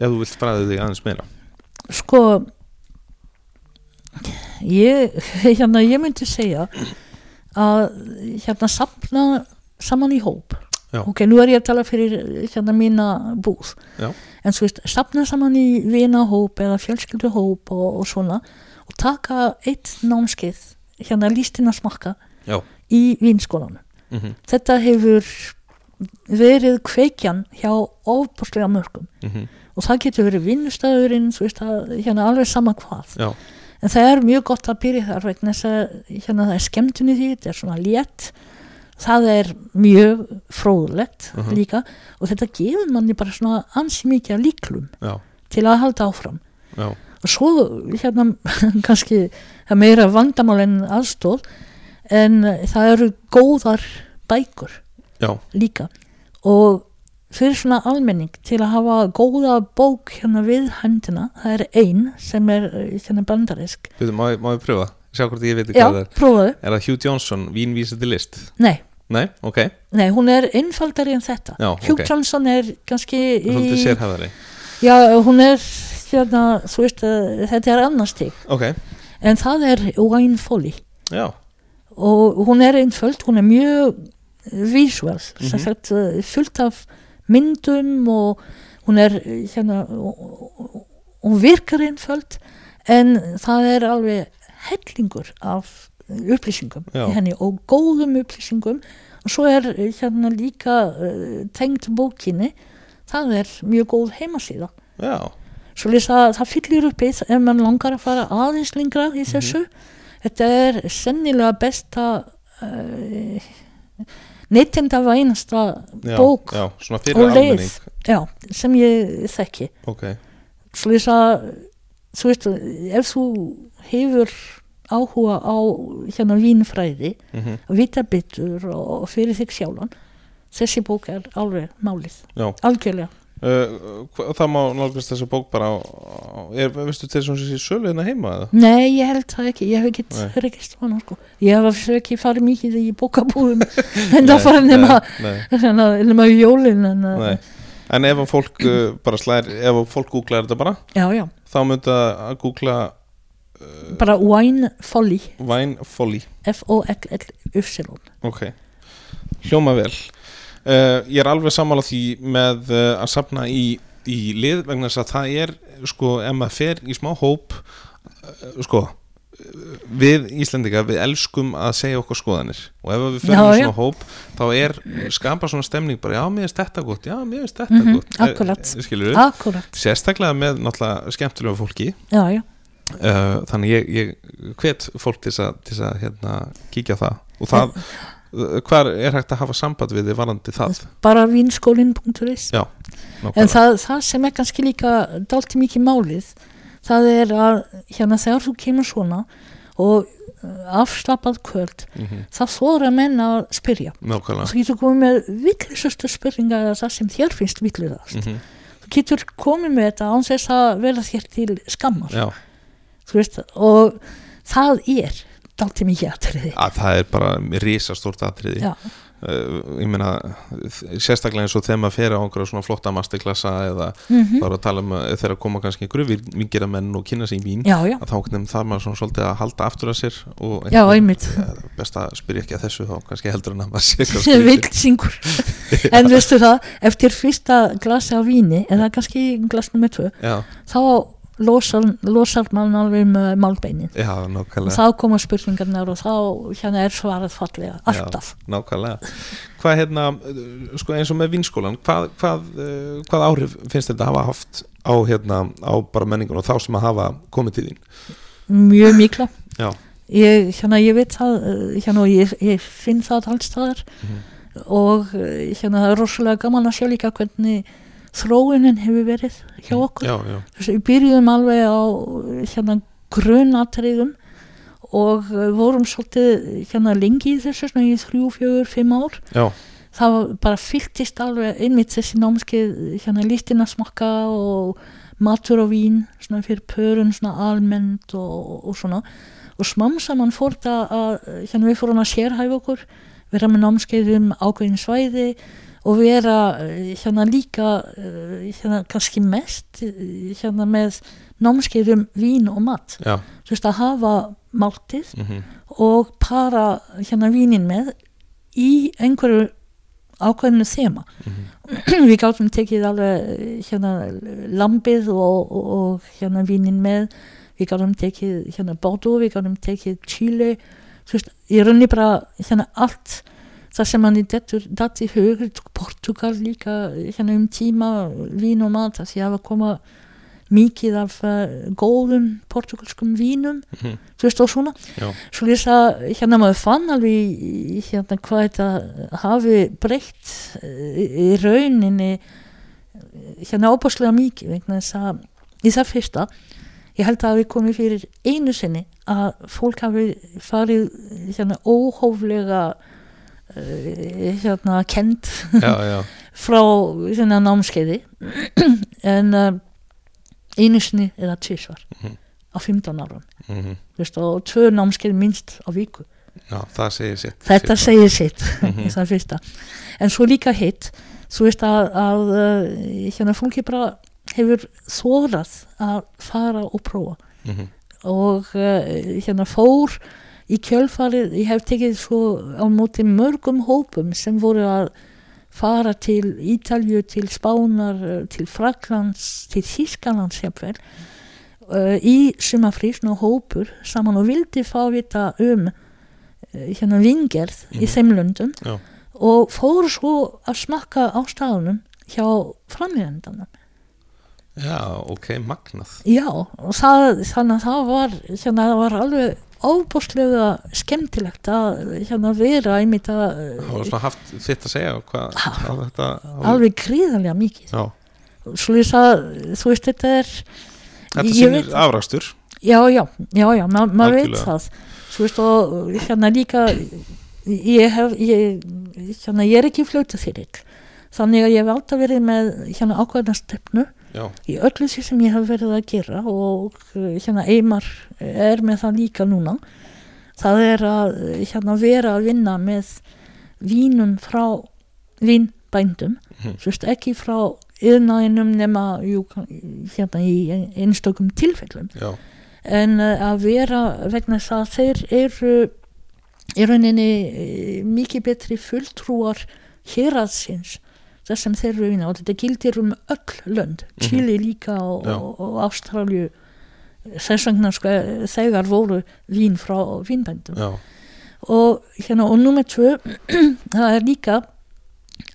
Speaker 2: ef þú vilt fræði þig aðeins meira.
Speaker 1: Sko ég, hérna ég myndi segja að hérna sapna saman í hóp
Speaker 2: Já.
Speaker 1: ok, nú er ég að tala fyrir hérna mína búð
Speaker 2: Já.
Speaker 1: en svo veist, sapna saman í vinahóp eða fjölskylduhóp og, og svona og taka eitt námskeið hérna lístina smakka
Speaker 2: Já.
Speaker 1: í vinskólanum
Speaker 2: mm
Speaker 1: þetta hefur verið kveikjan hjá ofbúrslega mörgum
Speaker 2: -hmm.
Speaker 1: og það getur verið vinnustæðurinn hérna alveg sama hvað
Speaker 2: Já.
Speaker 1: en það er mjög gott að byrja þar vegna þess að hérna það er skemmtun í því þetta er svona létt það er mjög fróðlegt
Speaker 2: Mhm.
Speaker 1: líka og þetta gefur manni bara svona ansi mikið af líklum
Speaker 2: Já.
Speaker 1: til að halda áfram
Speaker 2: Já.
Speaker 1: og svo hérna kannski það meira vandamál en aðstóð en það eru góðar bækur
Speaker 2: Já.
Speaker 1: líka og fyrir svona almenning til að hafa góða bók hérna við hendina það er ein sem er eh, hérna bandarisk
Speaker 2: má, ég- pröfa? Sjá hvort ég veit
Speaker 1: já,
Speaker 2: hvað það er Er það Hugh Johnson, vínvísandi list?
Speaker 1: nei,
Speaker 2: Nei, ok,
Speaker 1: nei, hún er einfaldari en þetta.
Speaker 2: Já,
Speaker 1: Hugh
Speaker 2: ok.
Speaker 1: Johnson er kannski
Speaker 2: svolítið
Speaker 1: í,
Speaker 2: sérhæðari
Speaker 1: já, hún er hérna, þú veist að þetta er annars stig.
Speaker 2: Ok,
Speaker 1: en það er Wine Folly.
Speaker 2: Já,
Speaker 1: og hún er einföld, hún er mjög visual,
Speaker 2: Mhm.
Speaker 1: sem sagt eh, fullt af myndum og hún er eh, hérna hún virkar einföld en það er alveg hellingur af upplýsingum henni og góðum upplýsingum. Og svo er eh, hérna líka uh, tengt bókinni það er mjög góð heimasíða.
Speaker 2: Já.
Speaker 1: Svo lýsa það fyllir upp í ef mann langar að fara aðeins lengra í þessu. Þetta er sennilega besta uh, neytenda vænasta
Speaker 2: Já,
Speaker 1: bók
Speaker 2: já,
Speaker 1: og leið. já, sem ég þekki.
Speaker 2: Ok,
Speaker 1: svo lýsa þú veist, ef þú hefur áhuga á hérna vínfræði
Speaker 2: mm
Speaker 1: að vita betur og fyrir þig sjálfan. Þessi bók er alveg málið.
Speaker 2: Já.
Speaker 1: Algjörlega.
Speaker 2: Uh, hva- Það má nálgast þessa bók bara á, á er, veistu til svona sér sölu hérna heima eða?
Speaker 1: Nei, ég held það ekki, ég hef ekkert rekist hana sko. Ég hef ekki farið mikið í bókabúðum en það fara nema,
Speaker 2: nei,
Speaker 1: nema, jólin en, uh,
Speaker 2: nei. En ef að fólk uh, bara slær ef að fólk googlar þetta bara
Speaker 1: Já, já,
Speaker 2: þá myndi að googla
Speaker 1: bara Wine Folly.
Speaker 2: Wine Folly.
Speaker 1: F-O-L-L-Y
Speaker 2: Ok, hljóma vel. Uh, Ég er alveg sammála því með uh, að sapna í, í lið vegna þess að það er sko, ef maður fer í smá hóp uh, sko, við Íslendinga við elskum að segja okkur skoðanir. Og ef við
Speaker 1: Já,
Speaker 2: fyrir
Speaker 1: já.
Speaker 2: svona hóp þá er skapa svona stemning bara já, mér finnst þetta gott, já, mér finnst þetta
Speaker 1: Mhm,
Speaker 2: gott.
Speaker 1: Akkurat.
Speaker 2: skilur
Speaker 1: akkurat,
Speaker 2: sérstaklega með náttúrulega skemmtilega fólki.
Speaker 1: Já, já
Speaker 2: uh, þannig ég, ég hvet fólk til að, hérna, kíkja það. Og það, uh, hvar er hægt að hafa samband við þið varandi það?
Speaker 1: Bara vinskólin.is en það, það sem er kannski líka dálti mikið málið það er að hérna þegar þú kemur svona og uh, afslappað kvöld
Speaker 2: Mhm,
Speaker 1: það þóra menn að spyrja.
Speaker 2: Nákvæmlega.
Speaker 1: Þú getur komið með villisustu spurninga eða það sem þér finnst villisast
Speaker 2: Mhm,
Speaker 1: þú getur komið með þetta án þess að vera þér til skammar.
Speaker 2: Já,
Speaker 1: veist, og það er dálti mikið aðtriði
Speaker 2: að það er bara risastórt atriði.
Speaker 1: Já.
Speaker 2: uh, ég meina sérstaklega eins og þegar maður fer á einhverja svona flotta masterklassa eða
Speaker 1: mm
Speaker 2: þá er að tala um að þegar koma kannski einhverju vingira menn og kynna sig í vín
Speaker 1: já, já,
Speaker 2: að þá nefnum þar maður svona svolítið að halda aftur að sér og
Speaker 1: já, einmitt.
Speaker 2: best að spyrja ekki að þessu þá kannski heldur en að maður sé skrítið.
Speaker 1: vilsingur en veistu það, eftir fyrsta glasi af víni eða kannski glas nummer tvö þá losar, losar mann alveg með málbeinin
Speaker 2: já,
Speaker 1: þá koma spurningarnar og þá hérna er svarað fallega, alltaf.
Speaker 2: nákvæmlega. Hvað hérna, sko eins og með vinskólan hvað, hvað, uh, hvað áhrif finnst þetta að hafa haft á hérna á bara menningun og þá sem að hafa komið til þín?
Speaker 1: Mjög mikla.
Speaker 2: Já,
Speaker 1: ég, hérna, ég veit það eh, hérna, og ég, ég finn það alls staðar.
Speaker 2: Mhm.
Speaker 1: og eh, hérna, það er rosalega gaman að sjá líka hvernig þróunin hefur verið hjá okkur.
Speaker 2: já, já,
Speaker 1: Þessi, við byrjuðum alveg á hérna grunatriðum og eh, vorum svolítið hérna lengi í þessu í þrjú, fjögur, fimm ár.
Speaker 2: Já,
Speaker 1: það bara fylltist alveg einmitt þessi námskeið hérna listina smakka og matur og vín fyrir pörun almennt og, og svona. Og smám saman fór það að hérna við fórum að sérhæfa okkur vera með námskeið um ákveðin svæði og vera eh, hérna líka eh, hérna kannski mest eh, hérna með námskeið um vín og mat. Þú veist að hafa máltið
Speaker 2: mm
Speaker 1: og para hérna vínin með í einhverju ákveðinu þema. Við gáttum tekið alveg hérna lambið og, og, og hérna vínin með. Við gáttum tekið Bordeaux við gáttum tekið Chile þú veist, ég runni bara allt það sem manni dettur datt í hug Portugal líka hérna um tíma vín og mat það sé að koma mikið af uh, góðum portugalskum vínum
Speaker 2: Mhm.
Speaker 1: þú veist og svona
Speaker 2: já,
Speaker 1: svo lýsa hérna maður fann alveg í- í hérna hvað þetta hafi breytt eh, í rauninni hérna óbúslega mikið að í það fyrsta ég held að við komið fyrir einu sinni að fólk hafi farið hérna óhóflega hérna kent
Speaker 2: já, já,
Speaker 1: frá hérna námskeiði. En uh, einu sinni eða tvisvar
Speaker 2: Mhm.
Speaker 1: á 15 árum.
Speaker 2: Mm
Speaker 1: Veist, og tvö námskeið minnst á viku.
Speaker 2: Já það segir sitt.
Speaker 1: Þetta
Speaker 2: Sitt.
Speaker 1: segir sitt. Það fyrsta. En svo líka hitt þú veist að, að uh, hérna fólki bara hefur þórað að fara og prófa.
Speaker 2: Mhm.
Speaker 1: og uh, hérna fór í kjölfarið, ég hef tekið svo á móti mörgum hópum sem voru að fara til Ítalju, til Spánar, eh, til Fraklands, til Þískalands jafnvel uh, í sumafrí svona hópur saman og vildi fá vita um uh, hérna vingerð í
Speaker 2: Mhm.
Speaker 1: þeim löndum
Speaker 2: Já.
Speaker 1: og fóru svo að smakka á staðunum hjá framjöðendanum
Speaker 2: já, ok, magnað
Speaker 1: Já, og það, þannig að það var, hérna, það var alveg óbúslega skemmtilegt að hérna, vera einmitt að
Speaker 2: var svona haft þitt að segja hvað
Speaker 1: Ha.
Speaker 2: hvað þetta
Speaker 1: alveg gríðarlega mikið.
Speaker 2: já,
Speaker 1: Svo ég að, þú veist, þetta er,
Speaker 2: þetta sýnir afrakstur
Speaker 1: já, já, já, já, ma maður veit það. Svo veist, og hérna líka, ég hef, ég, hérna, ég er ekki fljóta fyrir. Þannig að ég hef alltaf verið með hérna ákveðna stefnu
Speaker 2: já,
Speaker 1: í öllu því sem ég hef verið að gera og uh, hérna Eimar er með það líka núna. Það er að uh, hérna vera að vinna með vínum frá vínbændum þú veist ekki frá yðnaðinum nema jú, hérna í einstökum tilfellum.
Speaker 2: Já,
Speaker 1: en uh, að vera vegna þess að þeir eru í rauninni eh, mikið betri fulltrúar héraðsins þess sem þeir eru vinna. Og þetta gildir um öll lönd, Chile líka og, og, og Ástralju þess vegna sko, þegar voru vín frá vínbændum. Og hérna og nummer tvö það er líka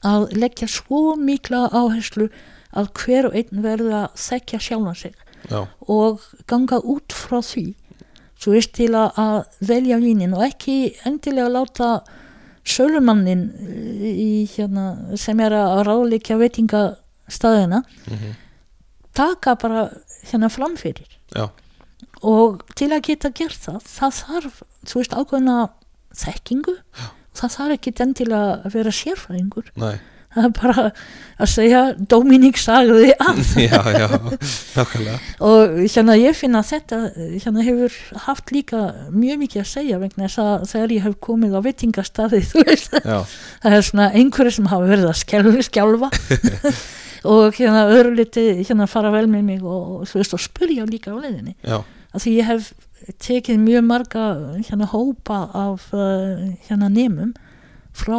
Speaker 1: að leggja svo mikla áherslu að hver og einn verður að þekja sjálfan sig.
Speaker 2: Já,
Speaker 1: og ganga út frá því svo veist til að, að velja vínin og ekki endilega láta sölumannin eh, í, hérna, sem er að ráðleikja veitingastæðina
Speaker 2: mhm,
Speaker 1: taka bara hérna framfyrir
Speaker 2: já,
Speaker 1: og til að geta gert það það þarf, þú veist, ákveðna þekkingu. Það þarf ekki endilega að vera sérfræðingur.
Speaker 2: Nei,
Speaker 1: það er bara að segja Dominík sagði að
Speaker 2: já, já, nákvæmlega,
Speaker 1: og hérna ég finna þetta hérna hefur haft líka mjög mikið að segja vegna þess að þegar ég hef komið á veitingastadi þú veist, það er svona einhverju sem hafa verið að skjálfa, skjálfa. Og hérna öðru liti hérna fara vel með mig og, þú veist, og spyrja líka á leiðinni.
Speaker 2: Já,
Speaker 1: að því ég hef tekið mjög marga hérna hópa af uh, hérna nemum frá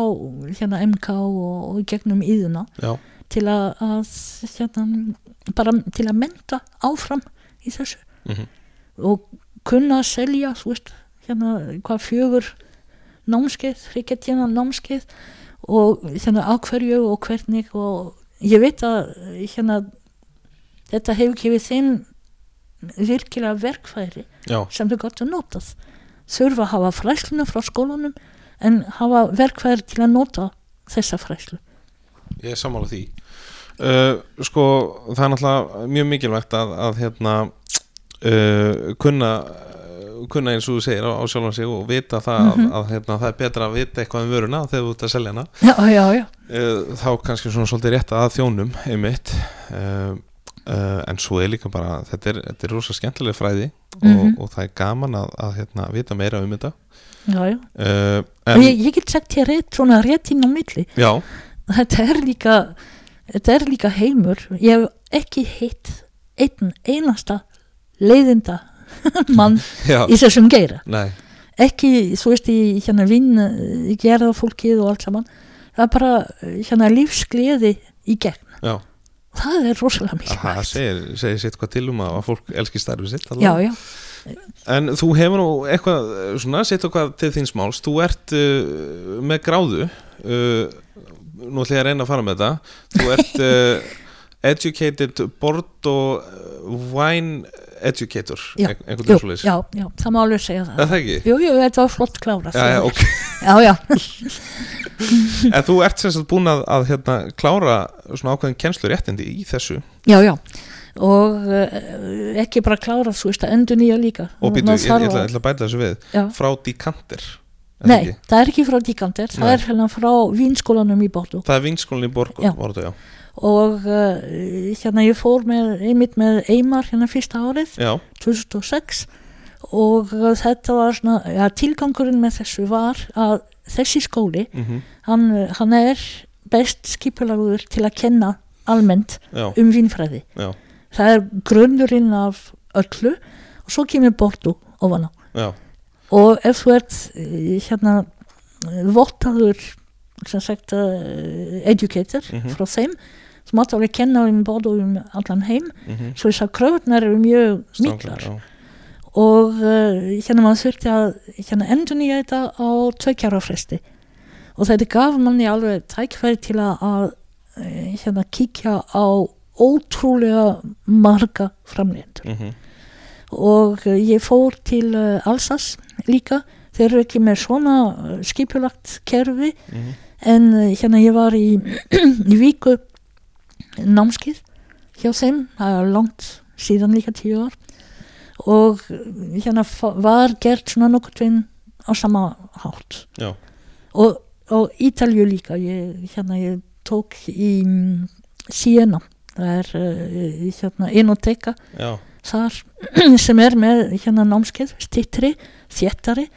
Speaker 1: hérna MK og, og gegnum íðuna
Speaker 2: já,
Speaker 1: til að, að hérna, bara til að menta áfram í þessu.
Speaker 2: Mhm,
Speaker 1: og kunna að selja veist, hérna hvað fjögur námskeið, hryggetjana námskeið og hérna á hverju og hvernig og ég veit að hérna þetta hefur gefið þeim virkilega verkfæri
Speaker 2: já,
Speaker 1: sem þau gott að notað. Þurfa að hafa fræsluna frá skólanum en hafa verkfæri til að nota þessa fræslu
Speaker 2: ég er sammála því. Uh, sko, það er náttúrulega mjög mikilvægt að, að hérna uh, kunna kunna eins og þú segir á, á sjálfan sig og vita það
Speaker 1: Mhm.
Speaker 2: að, að hérna, það er betra að vita eitthvað um vöruna þegar þú ert að selja hana.
Speaker 1: Já, já, já,
Speaker 2: uh, þá kannski svona svolítið rétt að þjónum einmitt. Uh, uh, en svo er líka bara þetta er, þetta er rosa skemmtilega fræði og,
Speaker 1: Mhm.
Speaker 2: og það er gaman að, að hérna, vita meira um þetta
Speaker 1: já, já.
Speaker 2: uh,
Speaker 1: ég, ég get sagt þér rétt svona rétt inn á milli.
Speaker 2: Já,
Speaker 1: þetta er líka þetta er líka heimur. Ég hef ekki hitt einn einasta leiðinda mann
Speaker 2: já,
Speaker 1: í þessum geira.
Speaker 2: Nei.
Speaker 1: Ekki, þú veist, í hérna vinn gerða fólkið og allt saman. Það er bara hérna lífsgleði í gegn.
Speaker 2: Já,
Speaker 1: það er rosalega mikið
Speaker 2: það segir, segir sitt hvað til um að fólk elski starfið sitt
Speaker 1: já,
Speaker 2: allavega.
Speaker 1: já,
Speaker 2: En þú hefur nú eitthvað uh, svona, sitt okkar til þín smáls þú ert uh, með gráðu uh, nú ætlum ég að reyna að fara með þetta þú ert uh, educated board og wine educator einhvern veginn svoleiðis.
Speaker 1: já, já, það má alveg segja það.
Speaker 2: Það ekki?
Speaker 1: jú, jú, þetta var flott klára
Speaker 2: Já, já, ok.
Speaker 1: já, já,
Speaker 2: En þú ert sem sagt búin að, að hérna, klára svona ákveðin kennslu réttindi í þessu.
Speaker 1: Já, já. Og uh, ekki bara klára þú veist að endur nýja líka.
Speaker 2: Og býtu, ég, ég, ég ætla að bæta þessu við.
Speaker 1: Já.
Speaker 2: frá það
Speaker 1: Nei,
Speaker 2: ekki?
Speaker 1: það er ekki frá Díkandir, það er hérna frá Vínskólanum í Bordo
Speaker 2: Það er vinskólinni í Borg
Speaker 1: Já.
Speaker 2: Borg, já.
Speaker 1: og uh, hérna ég fór með, einmitt með Eimar hérna fyrsta árið,
Speaker 2: já,
Speaker 1: 2006 og uh, þetta var svona, ja, tilgangurinn með þessu var að þessi skóli,
Speaker 2: mm
Speaker 1: hann, uh, hann er best skipulagur til að kenna almennt
Speaker 2: já,
Speaker 1: um vínfræði.
Speaker 2: já,
Speaker 1: Það er grunnurinn af öllu og svo kemur Bordo ofan á.
Speaker 2: já,
Speaker 1: og ef þú ert eh, hérna vottaður sem sagt uh, educator
Speaker 2: Mhm.
Speaker 1: frá þeim þú mátt alveg kenna um og um allan heim.
Speaker 2: Mm
Speaker 1: svo þess að kröfunar eru mjög miklar.
Speaker 2: já,
Speaker 1: og uh, hérna maður þurfti að hérna endur nýja þetta á tveikjara fresti og þetta gaf manni alveg tækfæri til að, eh, hérna kíkja á ótrúlega marga framleidendur
Speaker 2: mm
Speaker 1: og eh, ég fór til uh, Alsas líka. Þeir eru ekki með svona skipulagt kerfi.
Speaker 2: Mhm,
Speaker 1: en uh, hérna ég var í, í viku námskið hjá þeim, það er langt síðan líka tíu ár. Og hérna var gert svona nokkuð veginn á sama hátt.
Speaker 2: Já,
Speaker 1: og, og Ítalju líka ég, hérna ég tók í mm, Siena. Það er uh, hérna Inoteka þar sem er með hérna námskeið, stittri, þéttari.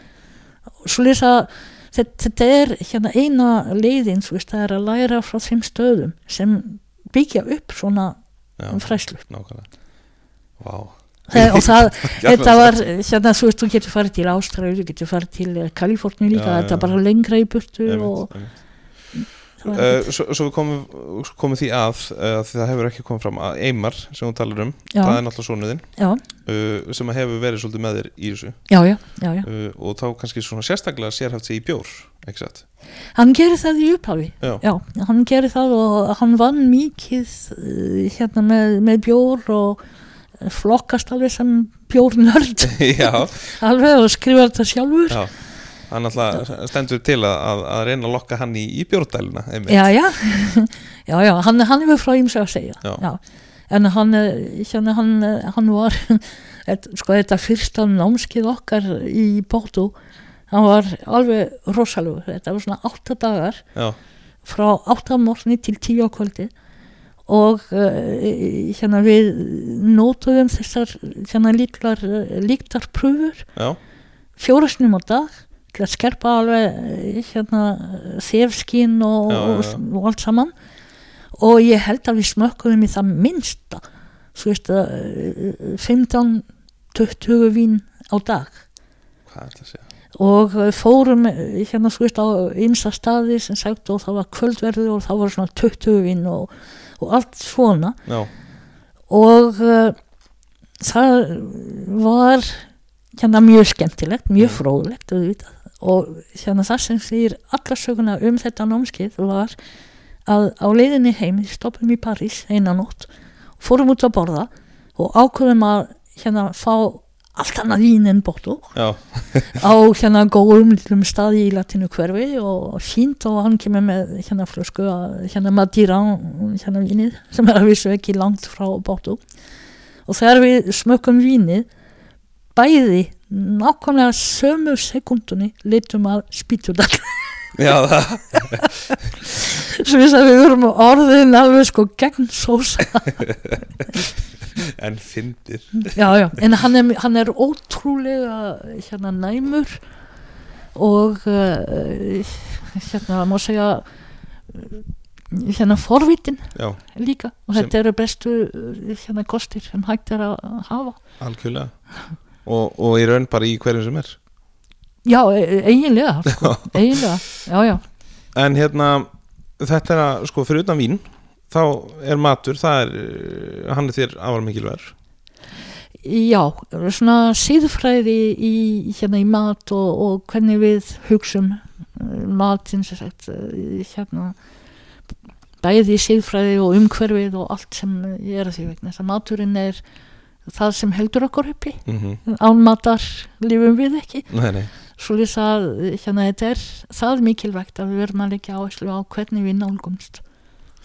Speaker 1: Svo lýsa þetta, þetta er hérna eina leiðin veist, það er að læra frá þeim stöðum sem byggja upp svona
Speaker 2: já,
Speaker 1: fræslu
Speaker 2: nákvæmlega. Vá,
Speaker 1: Það- og það, þetta var hérna, þú veist, þú getur farið til Ástralju þú getur farið til eh, Kaliforni líka þetta er bara lengra í burtu og,
Speaker 2: Uh, svo, svo við komum, komum því að uh, það hefur ekki komið fram að Eymar sem hún talar um,
Speaker 1: Já.
Speaker 2: það er náttúrulega sonuðinn
Speaker 1: já,
Speaker 2: uh, sem hefur verið svolítið með þér í þessu.
Speaker 1: Já, já,
Speaker 2: uh, og þá kannski svona sérstaklega sérhæft sig í bjór ekki satt?
Speaker 1: hann gerir það í upphafi.
Speaker 2: Já,
Speaker 1: hann gerir það og hann vann mikið hérna með, með bjór og flokkast alveg sem bjórnörd alveg og skrifar þetta sjálfur.
Speaker 2: Já. hann alltaf stendur til að, að, að reyna að lokka hann í, í bjórdæluna einmitt.
Speaker 1: já, já, já, já hann, hann hefur frá ímsa að segja.
Speaker 2: Já.
Speaker 1: en hann, eh, hérna, hann, eh, hann var sko þetta fyrsta námskið okkar í Bóttu hann var alveg rosalugur þetta var svona átta dagar
Speaker 2: já,
Speaker 1: frá átta morgni til tíu á kvöldi og uh, hérna við nótuðum þessar hérna líklar, líktar pröfur
Speaker 2: já,
Speaker 1: fjóra snum á dag til að skerpa alveg eh, hérna þefskinn og, og, og allt saman. Og ég held að við smökkuðum í það minnsta svo veist að eh, 15-20 vín á dag.
Speaker 2: Hvað það að segja?
Speaker 1: og eh, fórum eh, hérna svo veist á ymsa staði sem sagt og það var kvöldverður og það var svona 20 vín og, og allt svona.
Speaker 2: Já,
Speaker 1: og uh, það var hérna mjög skemmtilegt, mjög fróðlegt og hérna það sem þýr alla söguna um þetta námskeið var að á leiðinni heim stoppum í París einan nótt fórum út að borða og ákveðum að hérna fá allt annað vín en bortu á hérna góðum litlum staði í latinu hverfi og fínt og hann kemur með hérna flösku að hérna Madeira hérna vínið sem er að vissu ekki langt frá Bóttu og þegar við smökkum vínið bæði nákvæmlega sömu sekundunni litum að spýtudall
Speaker 2: já, það,
Speaker 1: svo við að við vorum orðin alveg sko gegn sósa
Speaker 2: en fyndir.
Speaker 1: Já, já, en hann er, hann er ótrúlega hérna næmur og uh, hérna má segja hérna forvitin
Speaker 2: Já,
Speaker 1: líka. Og
Speaker 2: Sem-
Speaker 1: þetta eru bestu hérna kostir sem hægt er að hafa.
Speaker 2: Algjörlega. Og, og í raun bara í hverjum sem er.
Speaker 1: Já, e- eiginlega sko, eiginlega, já, já.
Speaker 2: En hérna, þetta er að, sko, fyrir utan vín þá er matur, það er uh, hann er þér afar mikilvægur.
Speaker 1: Já, svona síðfræði í, hérna, í mat og, og hvernig við hugsum uh, matinn sem sagt uh, hérna bæði í síðfræði og umhverfið og allt sem ég er að því vegna þess að maturinn er það sem heldur okkur uppi.
Speaker 2: Mm -hmm.
Speaker 1: án matar lifum við ekki.
Speaker 2: Nei, nei,
Speaker 1: svo lýsa að hérna þetta er það mikilvægt að við verðum að leggja áherslu á hvernig við nálgumst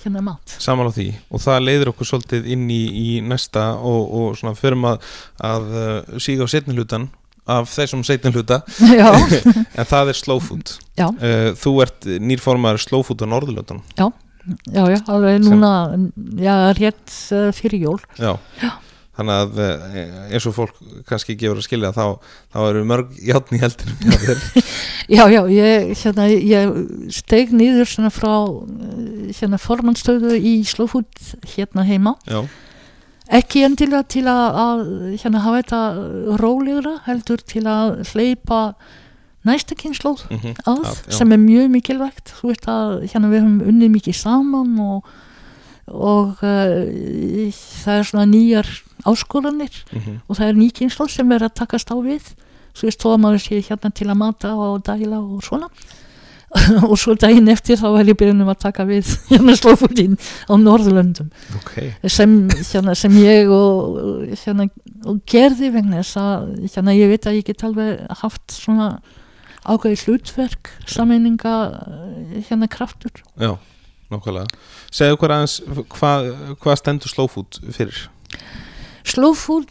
Speaker 1: hérna mat
Speaker 2: saman á því. Og það leiðir okkur svolítið inn í, í næsta og, og svona förum að, að uh, síga á setni hlutan af þessum setni hluta.
Speaker 1: Já,
Speaker 2: en það er slow food.
Speaker 1: Já,
Speaker 2: uh, Þú ert nýrformaður slow food á Norðurlöndunum.
Speaker 1: Já, já, alveg
Speaker 2: Sem-
Speaker 1: núna já, rétt uh, fyrir jól.
Speaker 2: Já. Þannig að uh, eins og fólk kannski gefur að skilja þá, þá eru mörg játn í þér.
Speaker 1: Já, já, ég, hérna, ég steg niður svona frá eh, hérna formannstöðu í Slowfood hérna heima
Speaker 2: Já,
Speaker 1: ekki endilega til að, að hérna hafa þetta rólegra heldur til að hleypa næsta kynnslóð
Speaker 2: mhm,
Speaker 1: að
Speaker 2: Að, já.
Speaker 1: sem er mjög mikilvægt þú veist að hérna við höfum unnið mikið saman og, og uh, það er svona nýjar áskoranir
Speaker 2: mhm,
Speaker 1: og það er ný kynnslóð sem er að takast á við. Svo veist þó að maður sé hérna til að mata og dæla og svona. Og svo daginn eftir þá er ég byrjunum að taka við hérna slófutinn á Norðurlöndum.
Speaker 2: Ok.
Speaker 1: Sem, hérna, sem ég og, hérna, og gerði vegna þess að hérna, ég veit að ég get alveg haft svona ákveði hlutverk sameininga hérna kraftur.
Speaker 2: Já, nákvæmlega. Segðu hver aðeins hvað hva stendur food fyrir
Speaker 1: slow food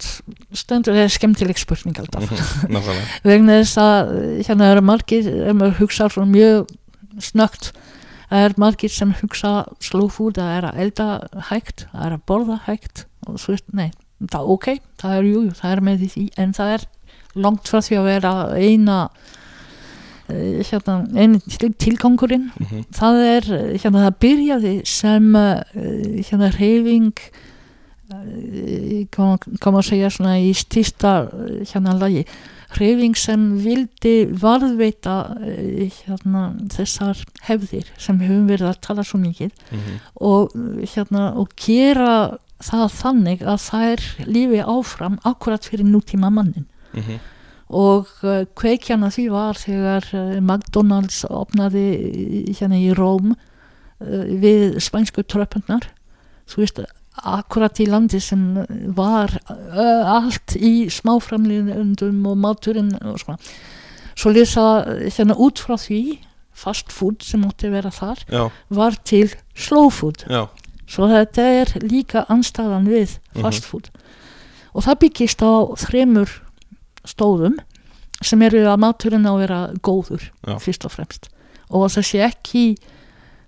Speaker 1: stendur, er skemmtileg spurning alltaf
Speaker 2: Mhm,
Speaker 1: vegna þess að hérna eru margir ef maður hugsa svona mjög snögt það er margir sem hugsa slow food, það er að elda hægt það er að borða hægt og svo veist, nei, það er ok, það er jú, jú, það er með því, en það er langt frá því að vera eina eh, hérna, eini til- tilgangurinn.
Speaker 2: Mhm,
Speaker 1: það er, eh, hérna það byrjaði sem eh, hérna reyfing eh, kann man segja svona í stýsta hérna lagi hreyfing sem vildi varðveita eh, hérna þessar hefðir sem höfum verið að tala svo mikið
Speaker 2: mhm,
Speaker 1: og eh, hérna og gera það þannig að það er lífi áfram akkurat fyrir nútíma mannin
Speaker 2: mhm,
Speaker 1: og uh, kveikjan að því var þegar McDonalds opnaði hérna í Róm við spænsku tröppunar þú veist, akkurat í landi sem var allt í smáframlýðundum og máturinn og svona svo lýsa hérna út frá því fast food sem átti að vera þar
Speaker 2: já,
Speaker 1: var til slow food
Speaker 2: já,
Speaker 1: Svo þetta er líka anstæðan við fast food. Og það byggist á þremur stóðum sem eru að maturinn á að vera góður
Speaker 2: Já.
Speaker 1: fyrst og fremst. Og það sé ekki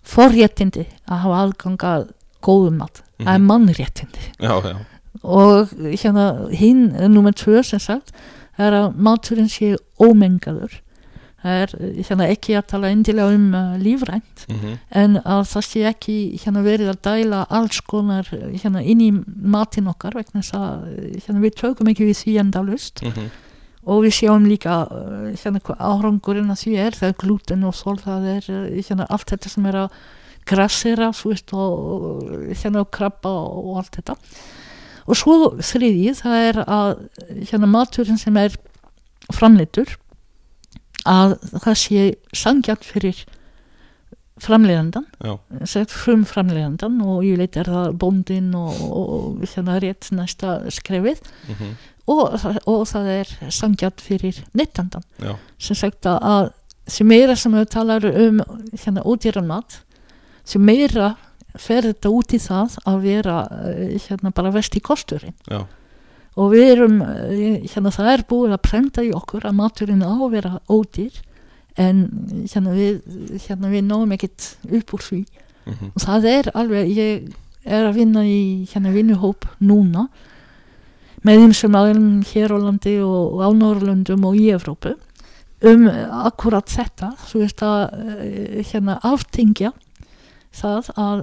Speaker 1: forréttindi að hafa aðgang að góðum mat. Það er
Speaker 2: Mhm.
Speaker 1: mannréttindi.
Speaker 2: já, já,
Speaker 1: Og hérna hinn, nummer tvö sem sagt, er að maturinn sé ómengaður. Það er hérna ekki að tala endilega um uh, lífrænt
Speaker 2: mhm,
Speaker 1: en að það sé ekki hérna verið að dæla alls konar hérna inn í matinn okkar vegna þess að hérna við tökum ekki við því endalust
Speaker 2: mhm,
Speaker 1: og við sjáum líka hérna hvað árangurinn að því er það er glúten og þól það er hérna allt þetta sem er að grassera veist og og, hérna og krabba og, og allt þetta. Og svo þriðið það er að hérna maturinn sem er framleitur að það sé sangjart fyrir sett frum framleiðandan og ég leit er það bóndin og, og, og hérna rétt næsta skrefið.
Speaker 2: Mhm,
Speaker 1: og, það- og það er sangjart fyrir nettandan sem sagt að- sem meira sem við talar um hérna útýran mat sem meira fer þetta út í það að vera eh, hérna bara vesti kosturinn.
Speaker 2: Já,
Speaker 1: og við erum eh, hérna það er búið að prenta í okkur að maturinn á að vera ódýr en hérna við, hérna við náum ekkert upp úr því.
Speaker 2: Mhm,
Speaker 1: og það er alveg, ég er að vinna í hérna vinnuhóp núna með þeim sem aðeins hér á landi og á Norrlöndum og í Evrópu um akkurat þetta. Þú veist að eh, hérna aftingja það að,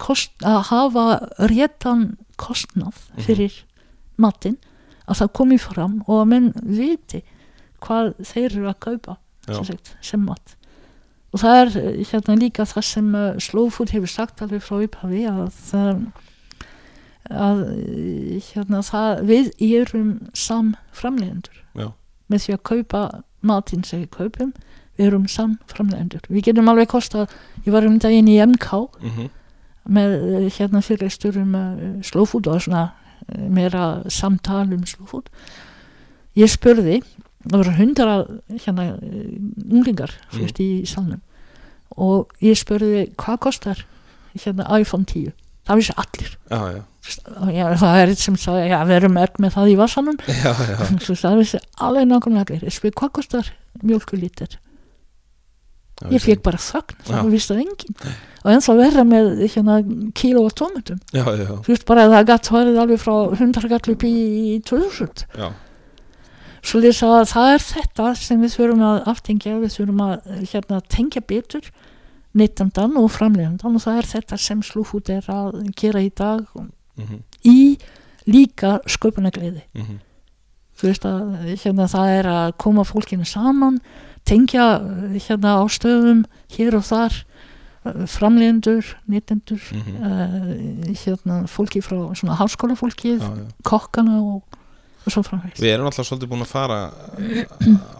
Speaker 1: kost, að hafa réttan kostnað fyrir matinn að það komi fram og að menn viti hvað þeir eru að kaupa sem, sagt, sem mat. Og það er eh, hérna líka það sem uh, Slow Food hefur sagt alveg frá upphafi að um, að eh, hérna það við erum sam framleiðendur
Speaker 2: Já.
Speaker 1: með því að kaupa matinn sem við kaupum við erum sam framleiðendur við getum alveg kosta, ég var um daginn í MK
Speaker 2: mhm,
Speaker 1: með eh, hérna fyrirstur um uh, Slow Food og svona uh, meira samtal um Food. Ég spurði það voru hundra hérna unglingar
Speaker 2: Mm.
Speaker 1: þú veist í salnum. Og ég spurði hvað kostar hérna iPhone 10 það vissi allir.
Speaker 2: Já, já,
Speaker 1: já, það er eitt sem sagði, já, við erum öll með það í svo það vissi alveg nákvæmlega allir. Ég spurði hvað kostar mjölkulítir ég fekk bara
Speaker 2: Já.
Speaker 1: það vissi það enginn. Og ennþá verða með hérna kíló
Speaker 2: já, já,
Speaker 1: þú veist bara að það gatt værið alveg frá 100 gall upp í 2000
Speaker 2: já,
Speaker 1: svo það er þetta sem við þurfum að aftengja við þurfum að hérna, tengja betur neytandan og framlegandan og það er þetta sem slúfút er að gera í dag
Speaker 2: mhm,
Speaker 1: í líka sköpunagleiði
Speaker 2: mhm,
Speaker 1: þú veist að hérna, það er að koma fólkinu saman tengja eh, hérna á stöðum hér og þar eh, framlegendur, neytendur
Speaker 2: mhm,
Speaker 1: uh, hérna fólki frá svona háskólafólkið, kokkana og, og svo framvegis.
Speaker 2: Við erum alltaf svolítið búin að fara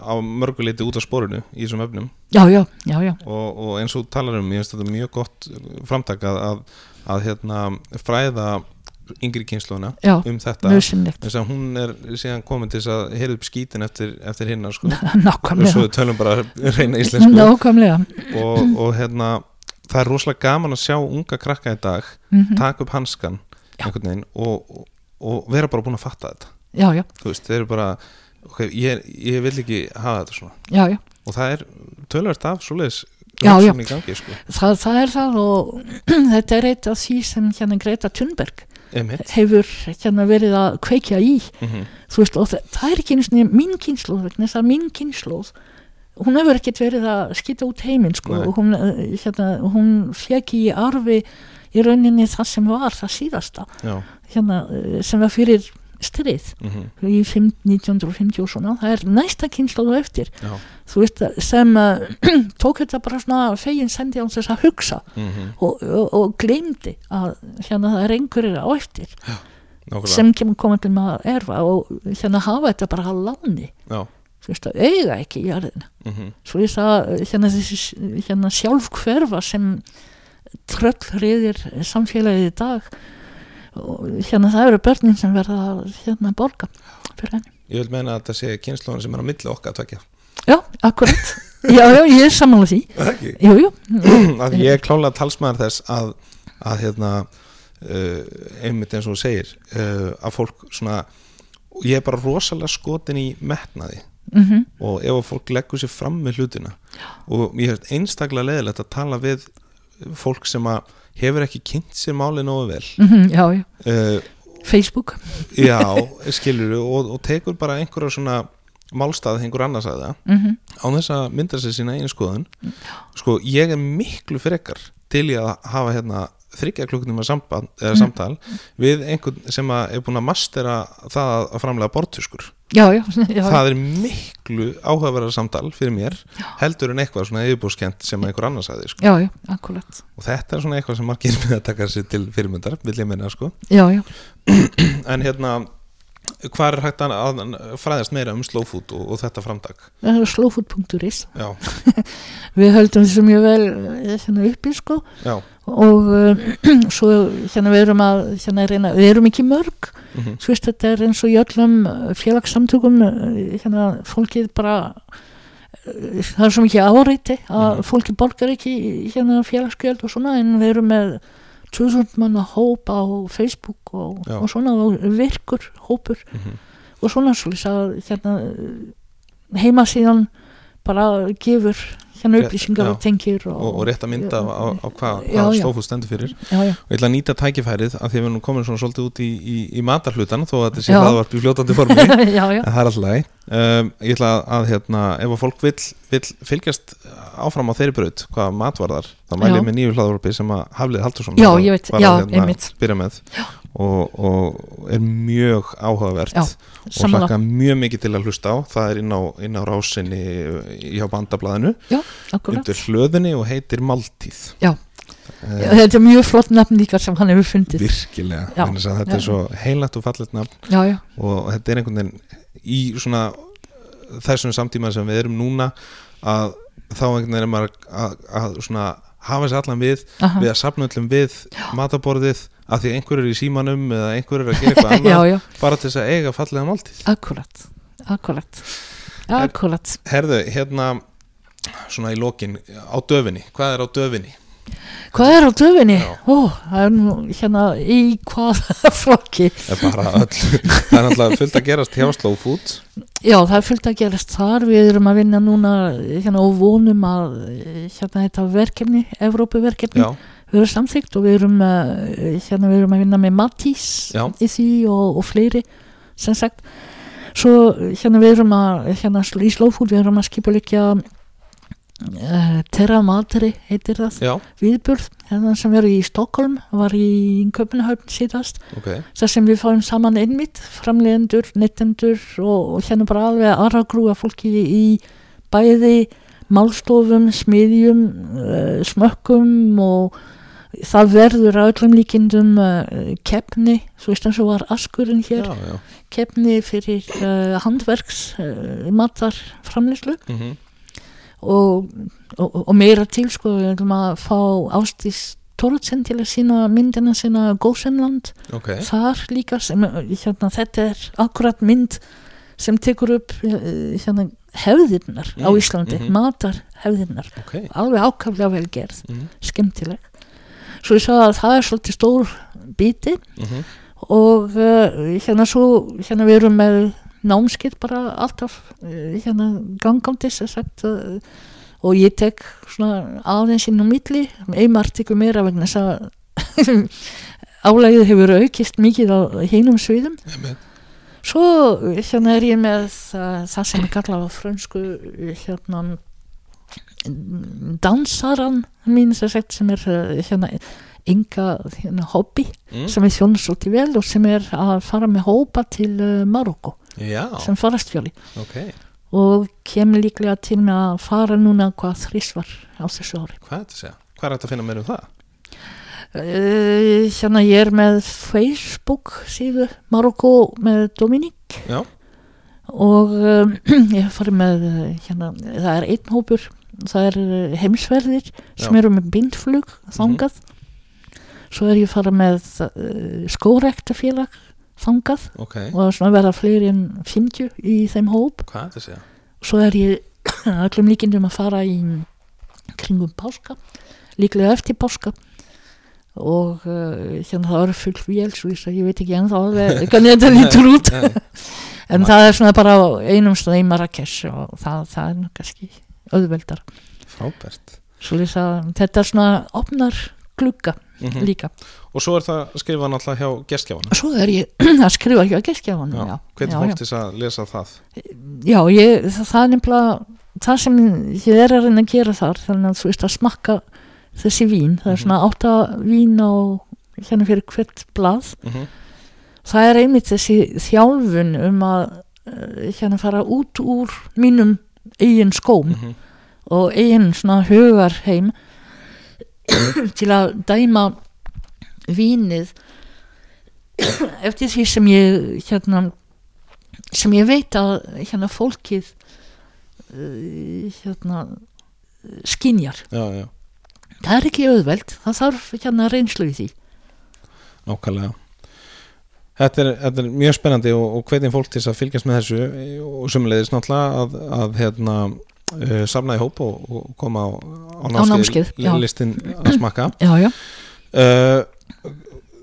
Speaker 2: á mörguleiti út af sporinu í þessum efnum.
Speaker 1: Já, já, já, já,
Speaker 2: og, og eins og talar um, ég finnst þetta mjög gott framtak að, að, að hérna, fræða yngri kynsluðuna
Speaker 1: já,
Speaker 2: um þetta. þess að hún er síðan komin til að heyrða upp skítin eftir, eftir hinna sko. og svo tölum bara reyna íslensku.
Speaker 1: Nákvæmlega,
Speaker 2: og, og hérna það er rosalega gaman að sjá unga krakka í dag
Speaker 1: mm
Speaker 2: taka upp hanskan veginn og, og, vera bara búin að fatta þetta.
Speaker 1: Já, já,
Speaker 2: veist, þeir eru bara ok, ég, ég vil ekki hafa þetta svona.
Speaker 1: Já, já,
Speaker 2: og það er tölvert af svoleiðis
Speaker 1: Já, já.
Speaker 2: gangi sko.
Speaker 1: það, það er það og þetta er eitt af því sem hérna Greta Thunberg. Hefur hérna verið að kveikja í.
Speaker 2: Mhm.
Speaker 1: þú veist, og það, það er ekki einu sinni mín kynnslóð vegna þess að mín kynnslóð hún hefur ekkert verið að skita út heiminn sko, og hún, eh, hérna, hún fekk í arfi í rauninni það sem var það síðasta. Hérna, eh, sem var fyrir stríð.
Speaker 2: Mhm,
Speaker 1: í fimm- 1950 og svona það er næsta kynslu og eftir.
Speaker 2: Já,
Speaker 1: þú veist sem uh, tók þetta bara svona fegin sendi á þess að hugsa.
Speaker 2: Mhm,
Speaker 1: og, og, og gleymdi að hérna það er einhverjir á eftir
Speaker 2: nákvæmlega,
Speaker 1: sem kemur komið til með að erfa og hérna hafa þetta bara að láni.
Speaker 2: Já,
Speaker 1: þú veist að eiga ekki í jarðina
Speaker 2: mhm,
Speaker 1: svo ég að hérna þessi hérna sjálf hverfa sem tröll reyðir samfélagið í dag hérna það eru börnin sem verða að, hérna borga fyrir henni.
Speaker 2: Ég vil meina að þetta sé kynnslóðan sem er á milli okkar að tvekja
Speaker 1: já, akkurat, já, já, ég er samanlega því. Jú, jú,
Speaker 2: að ég er klálega talsmaður þess að, að hérna uh, einmitt eins og þú segir uh, að fólk svona ég er bara rosalega skotin í metnaði.
Speaker 1: Mhm.
Speaker 2: Og ef að fólk leggur sér fram með hlutina. Og ég hef einstaklega leðilegt að tala við fólk sem að hefur ekki kynnt sér máli nógu vel.
Speaker 1: Mhm, já, já,
Speaker 2: uh,
Speaker 1: Facebook.
Speaker 2: já, skilur og, og tekur bara einhverja svona málstað einhver annars að það.
Speaker 1: Mm
Speaker 2: á þess að mynda sér sína einu skoðun. Sko ég er miklu frekar til í að hafa hérna þryggja samband, eða samtal við einhvern sem er búin að mastera það að framlega bortuskur
Speaker 1: já, já, já,
Speaker 2: það er miklu áhugaverðar samtal fyrir mér heldur en eitthvað svona yfirbúskent sem einhver annars aði sko.
Speaker 1: já, já,
Speaker 2: og þetta er svona eitthvað sem margir með að taka sér til fyrirmyndar, vill ég minna sko.
Speaker 1: Já, já,
Speaker 2: en hérna hvað er hægt að fræðast meira um slow food og, og þetta
Speaker 1: er slowfood.is við höldum þessu mjög vel eh, hérna uppi sko.
Speaker 2: Já,
Speaker 1: og uh, svo hérna við erum að hérna reyna, við erum ekki mörg.
Speaker 2: Mhm,
Speaker 1: þú veist þetta er eins og í öllum eh, félagssamtökum eh, hérna fólkið bara eh, það er svo mikið áreiti að
Speaker 2: Mhm.
Speaker 1: fólki borgar ekki hérna félagsgjöld og svona en við erum með 2000 manna hóp á Facebook og, og svona virkur hópur
Speaker 2: mhm.
Speaker 1: og svona svolítið að hérna heima síðan bara gefur hérna upplýsingar og tengir og,
Speaker 2: og, og rétt að mynda á, á, hvað hva food stendur fyrir.
Speaker 1: Já, já,
Speaker 2: og ég ætla að nýta tækifærið að því að við erum komin svona svolítið út í, í, í matarhlutan þó að þetta sé
Speaker 1: Já.
Speaker 2: hlaðvarp í fljótandi formi. En það er alltaf læg um, ég ætla að, hérna, ef að fólk vill, vill fylgjast áfram á þeirri braut hvað matvarðar, þá mæli
Speaker 1: Já.
Speaker 2: ég með nýju hlaðvarpi sem að Haflið Haldursson
Speaker 1: Já,
Speaker 2: var að-
Speaker 1: ég veit,
Speaker 2: var að,
Speaker 1: já,
Speaker 2: hérna, byrja með og, og er mjög áhugavert
Speaker 1: Já,
Speaker 2: og hlakka mjög mikið til að hlusta á. Það er inn á, inn á rásinni hjá bandablaðinu
Speaker 1: já,
Speaker 2: undir hlöðinni og heitir Máltíð.
Speaker 1: Já.
Speaker 2: Eh,
Speaker 1: þetta er mjög flott nafn líka sem hann hefur fundið.
Speaker 2: Virkilega,
Speaker 1: Já,
Speaker 2: að þetta er svo heilagt og fallet nafn.
Speaker 1: Já, já,
Speaker 2: og þetta er einhvern veginn í svona þessum samtíma sem við erum núna að þá einhvern veginn er maður að, að svona hafa sér allan við
Speaker 1: aha,
Speaker 2: við að sapna öllum við mataborðið að því einhver er í símanum eða einhver er að gera eitthvað
Speaker 1: já,
Speaker 2: annað
Speaker 1: já,
Speaker 2: bara til þess að eiga fallega máltíð.
Speaker 1: Akkurat akkurat, akkurat.
Speaker 2: Herðu, hérna svona í lokin, á döfinni hvað er á döfinni?
Speaker 1: hvað er á döfinni?
Speaker 2: Já.
Speaker 1: ó, það er nú hérna í hvað flokki?
Speaker 2: Það er bara öll það er náttúrulega fullt að gerast hjá Slow Food
Speaker 1: já, það er fullt að gerast þar. Við erum að vinna núna hérna og vonum að hérna þetta verkefni Evrópuverkefni,
Speaker 2: Já,
Speaker 1: við erum samþygt og við erum uh, hérna við erum að vinna með Matís í því og, og fleiri sem sagt. Svo hérna við erum að hérna í Slowfood við erum að skipa líka uh, Terra Matri heitir það.
Speaker 2: Já,
Speaker 1: viðburð hérna sem verður í Stockholm var í Köpenhöfn síðast.
Speaker 2: Ok.
Speaker 1: Þar sem við fáum saman einmitt framlegendur, nettendur og, og hérna bara alveg aðra grúa fólki í bæði málstofum, smiðjum uh, smökkum og það verður öllum líkindum uh, keppni, svo veist eins og var askurinn hér,
Speaker 2: Já, já.
Speaker 1: Keppni fyrir uh, handverks uh, matar framleyslu
Speaker 2: mm
Speaker 1: og, og, og meira til sko, við ætlum að fá Ástís Tóratsen til að sína myndina sína Gósenland.
Speaker 2: Ok,
Speaker 1: þar líka sem, hérna, þetta er akkurat mynd sem tekur upp eh, hérna, hefðirnar á
Speaker 2: Mm,
Speaker 1: Íslandi,
Speaker 2: mhm.
Speaker 1: matar hefðirnar
Speaker 2: ok.
Speaker 1: Alveg ákaflega vel gerð.
Speaker 2: Mm
Speaker 1: skemmtileg svo ég sagði að það er svolítið stór biti
Speaker 2: -hmm.
Speaker 1: og uh, hérna svo hérna við erum með námskitt bara alltaf uh, hérna gangandi sem sagt uh, og ég tek svona aðeins inn á milli. Einmar tekur meira vegna þess að álægið hefur aukist mikið á hinum sviðum. Svo hérna er ég með uh, það sem ég kalla á frönsku hérna dansaran mín sem er uh, hérna enga hérna, hobby
Speaker 2: mm.
Speaker 1: sem er þjónusótti vel og sem er að fara með hópa til uh, Marokko
Speaker 2: Já,
Speaker 1: sem farastjóli
Speaker 2: ok.
Speaker 1: Og kemur líklega til með að fara núna hvað þrísvar á þessu ári.
Speaker 2: Hvað er þetta að finna meira um það?
Speaker 1: uh, hérna ég er með Facebook síðu Marokko með Dominík
Speaker 2: Já,
Speaker 1: og um, ég hef farið með hérna, það er einn hópur það er heimsverðir sem eru með bindflug þangað. Svo er ég farið með uh, skórektafélag þangað
Speaker 2: ok.
Speaker 1: og svona verða fleiri en 50 í þeim hóp.
Speaker 2: Hvað
Speaker 1: svo er ég öllum líkindum að fara í kringum páska líklega eftir páska. Og uh, hérna það eru fullt vél svo ég, veit ekki ennþá hvernig þetta lítur út. En það er svona bara á einum stað í Marrakesh og það, það er kannski auðveldar.
Speaker 2: Frábært.
Speaker 1: Þetta svona opnar glugga
Speaker 2: mm
Speaker 1: líka.
Speaker 2: Og svo er það skrifað náttúrulega hjá gestgjafana
Speaker 1: svo er ég að skrifa ekki að geskjafanum já,
Speaker 2: Hvernig þess að lesa það?
Speaker 1: já ég, það, er nefnilega það sem ég er að reyna að gera þar þannig að þú veist að smakka þessi vín, það er
Speaker 2: Mhm.
Speaker 1: svona átta vín á hérna fyrir hvert blað.
Speaker 2: Mm
Speaker 1: það er einmitt þessi þjálfun um að uh, hérna fara út úr mínum eigin skóm
Speaker 2: -hmm.
Speaker 1: og eigin svona hugarheim til að dæma vínið eftir því sem ég hérna sem ég veit að hérna fólkið uh, hérna skinjar
Speaker 2: Já, já,
Speaker 1: það er ekki auðveld, það þarf hérna reynslu í því.
Speaker 2: Nákvæmlega Þetta er, þetta er mjög spennandi og, og hvernig fólk til að fylgjast með þessu. Og sumulegðis náttúrulega að, að hérna uh, samna í hóp og, og koma á, á
Speaker 1: námskeið, já.
Speaker 2: listin að smakka.
Speaker 1: Já, já,
Speaker 2: uh,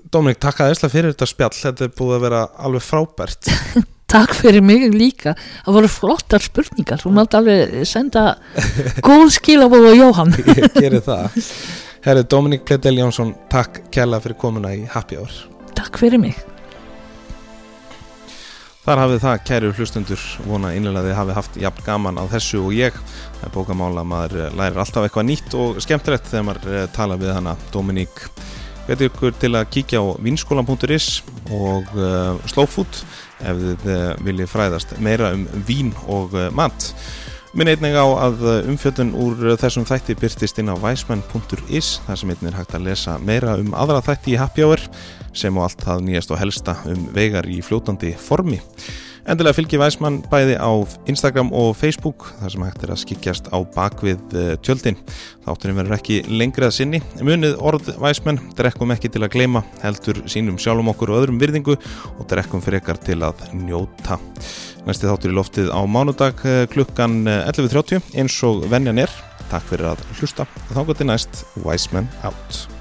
Speaker 2: Dominik, takk aðeinslega fyrir þetta spjall. Þetta er búið að vera alveg frábært.
Speaker 1: Takk fyrir mig líka. Það voru flottar spurningar. Þú mátt alveg senda góð skilabóð og Jóhann.
Speaker 2: Ég gerir það. Herri, Dominik Pledel Jónsson, takk kærlega fyrir komuna í Happy Hour.
Speaker 1: Takk fyrir mig
Speaker 2: Þar hafið það, kæru hlustundur, vona innlega þið hafið haft jafn gaman á þessu og ég. Það er bókamála, maður eh, lærir alltaf eitthvað nýtt og skemmtilegt þegar maður eh, tala við hana, Dominík. Veitu ykkur til að kíkja á vinskólan.is og uh, Slowfood ef þið uh, viljið fræðast meira um vín og uh, mat. Minn einnig á að umfjöldun úr þessum þætti byrtist inn á weisman.is þar sem einnig er hægt að lesa meira um aðra þætti í Happy Hour sem og allt það nýjast og helsta um veigar í fljótandi formi. Endilega fylgi Weisman bæði á Instagram og Facebook þar sem hægt er að skikjast á bakvið eh, tjöldin. Þátturinn verður ekki lengri að sinni. Munið orð Weisman, drekkum ekki til að gleyma, heldur sínum sjálfum okkur og öðrum virðingu og drekkum frekar til að njóta. Næsti þáttur í loftið á mánudag eh, klukkan eh, 11.30 eins og venjan er. Takk fyrir að hlusta. Þá gott í næst Weisman out.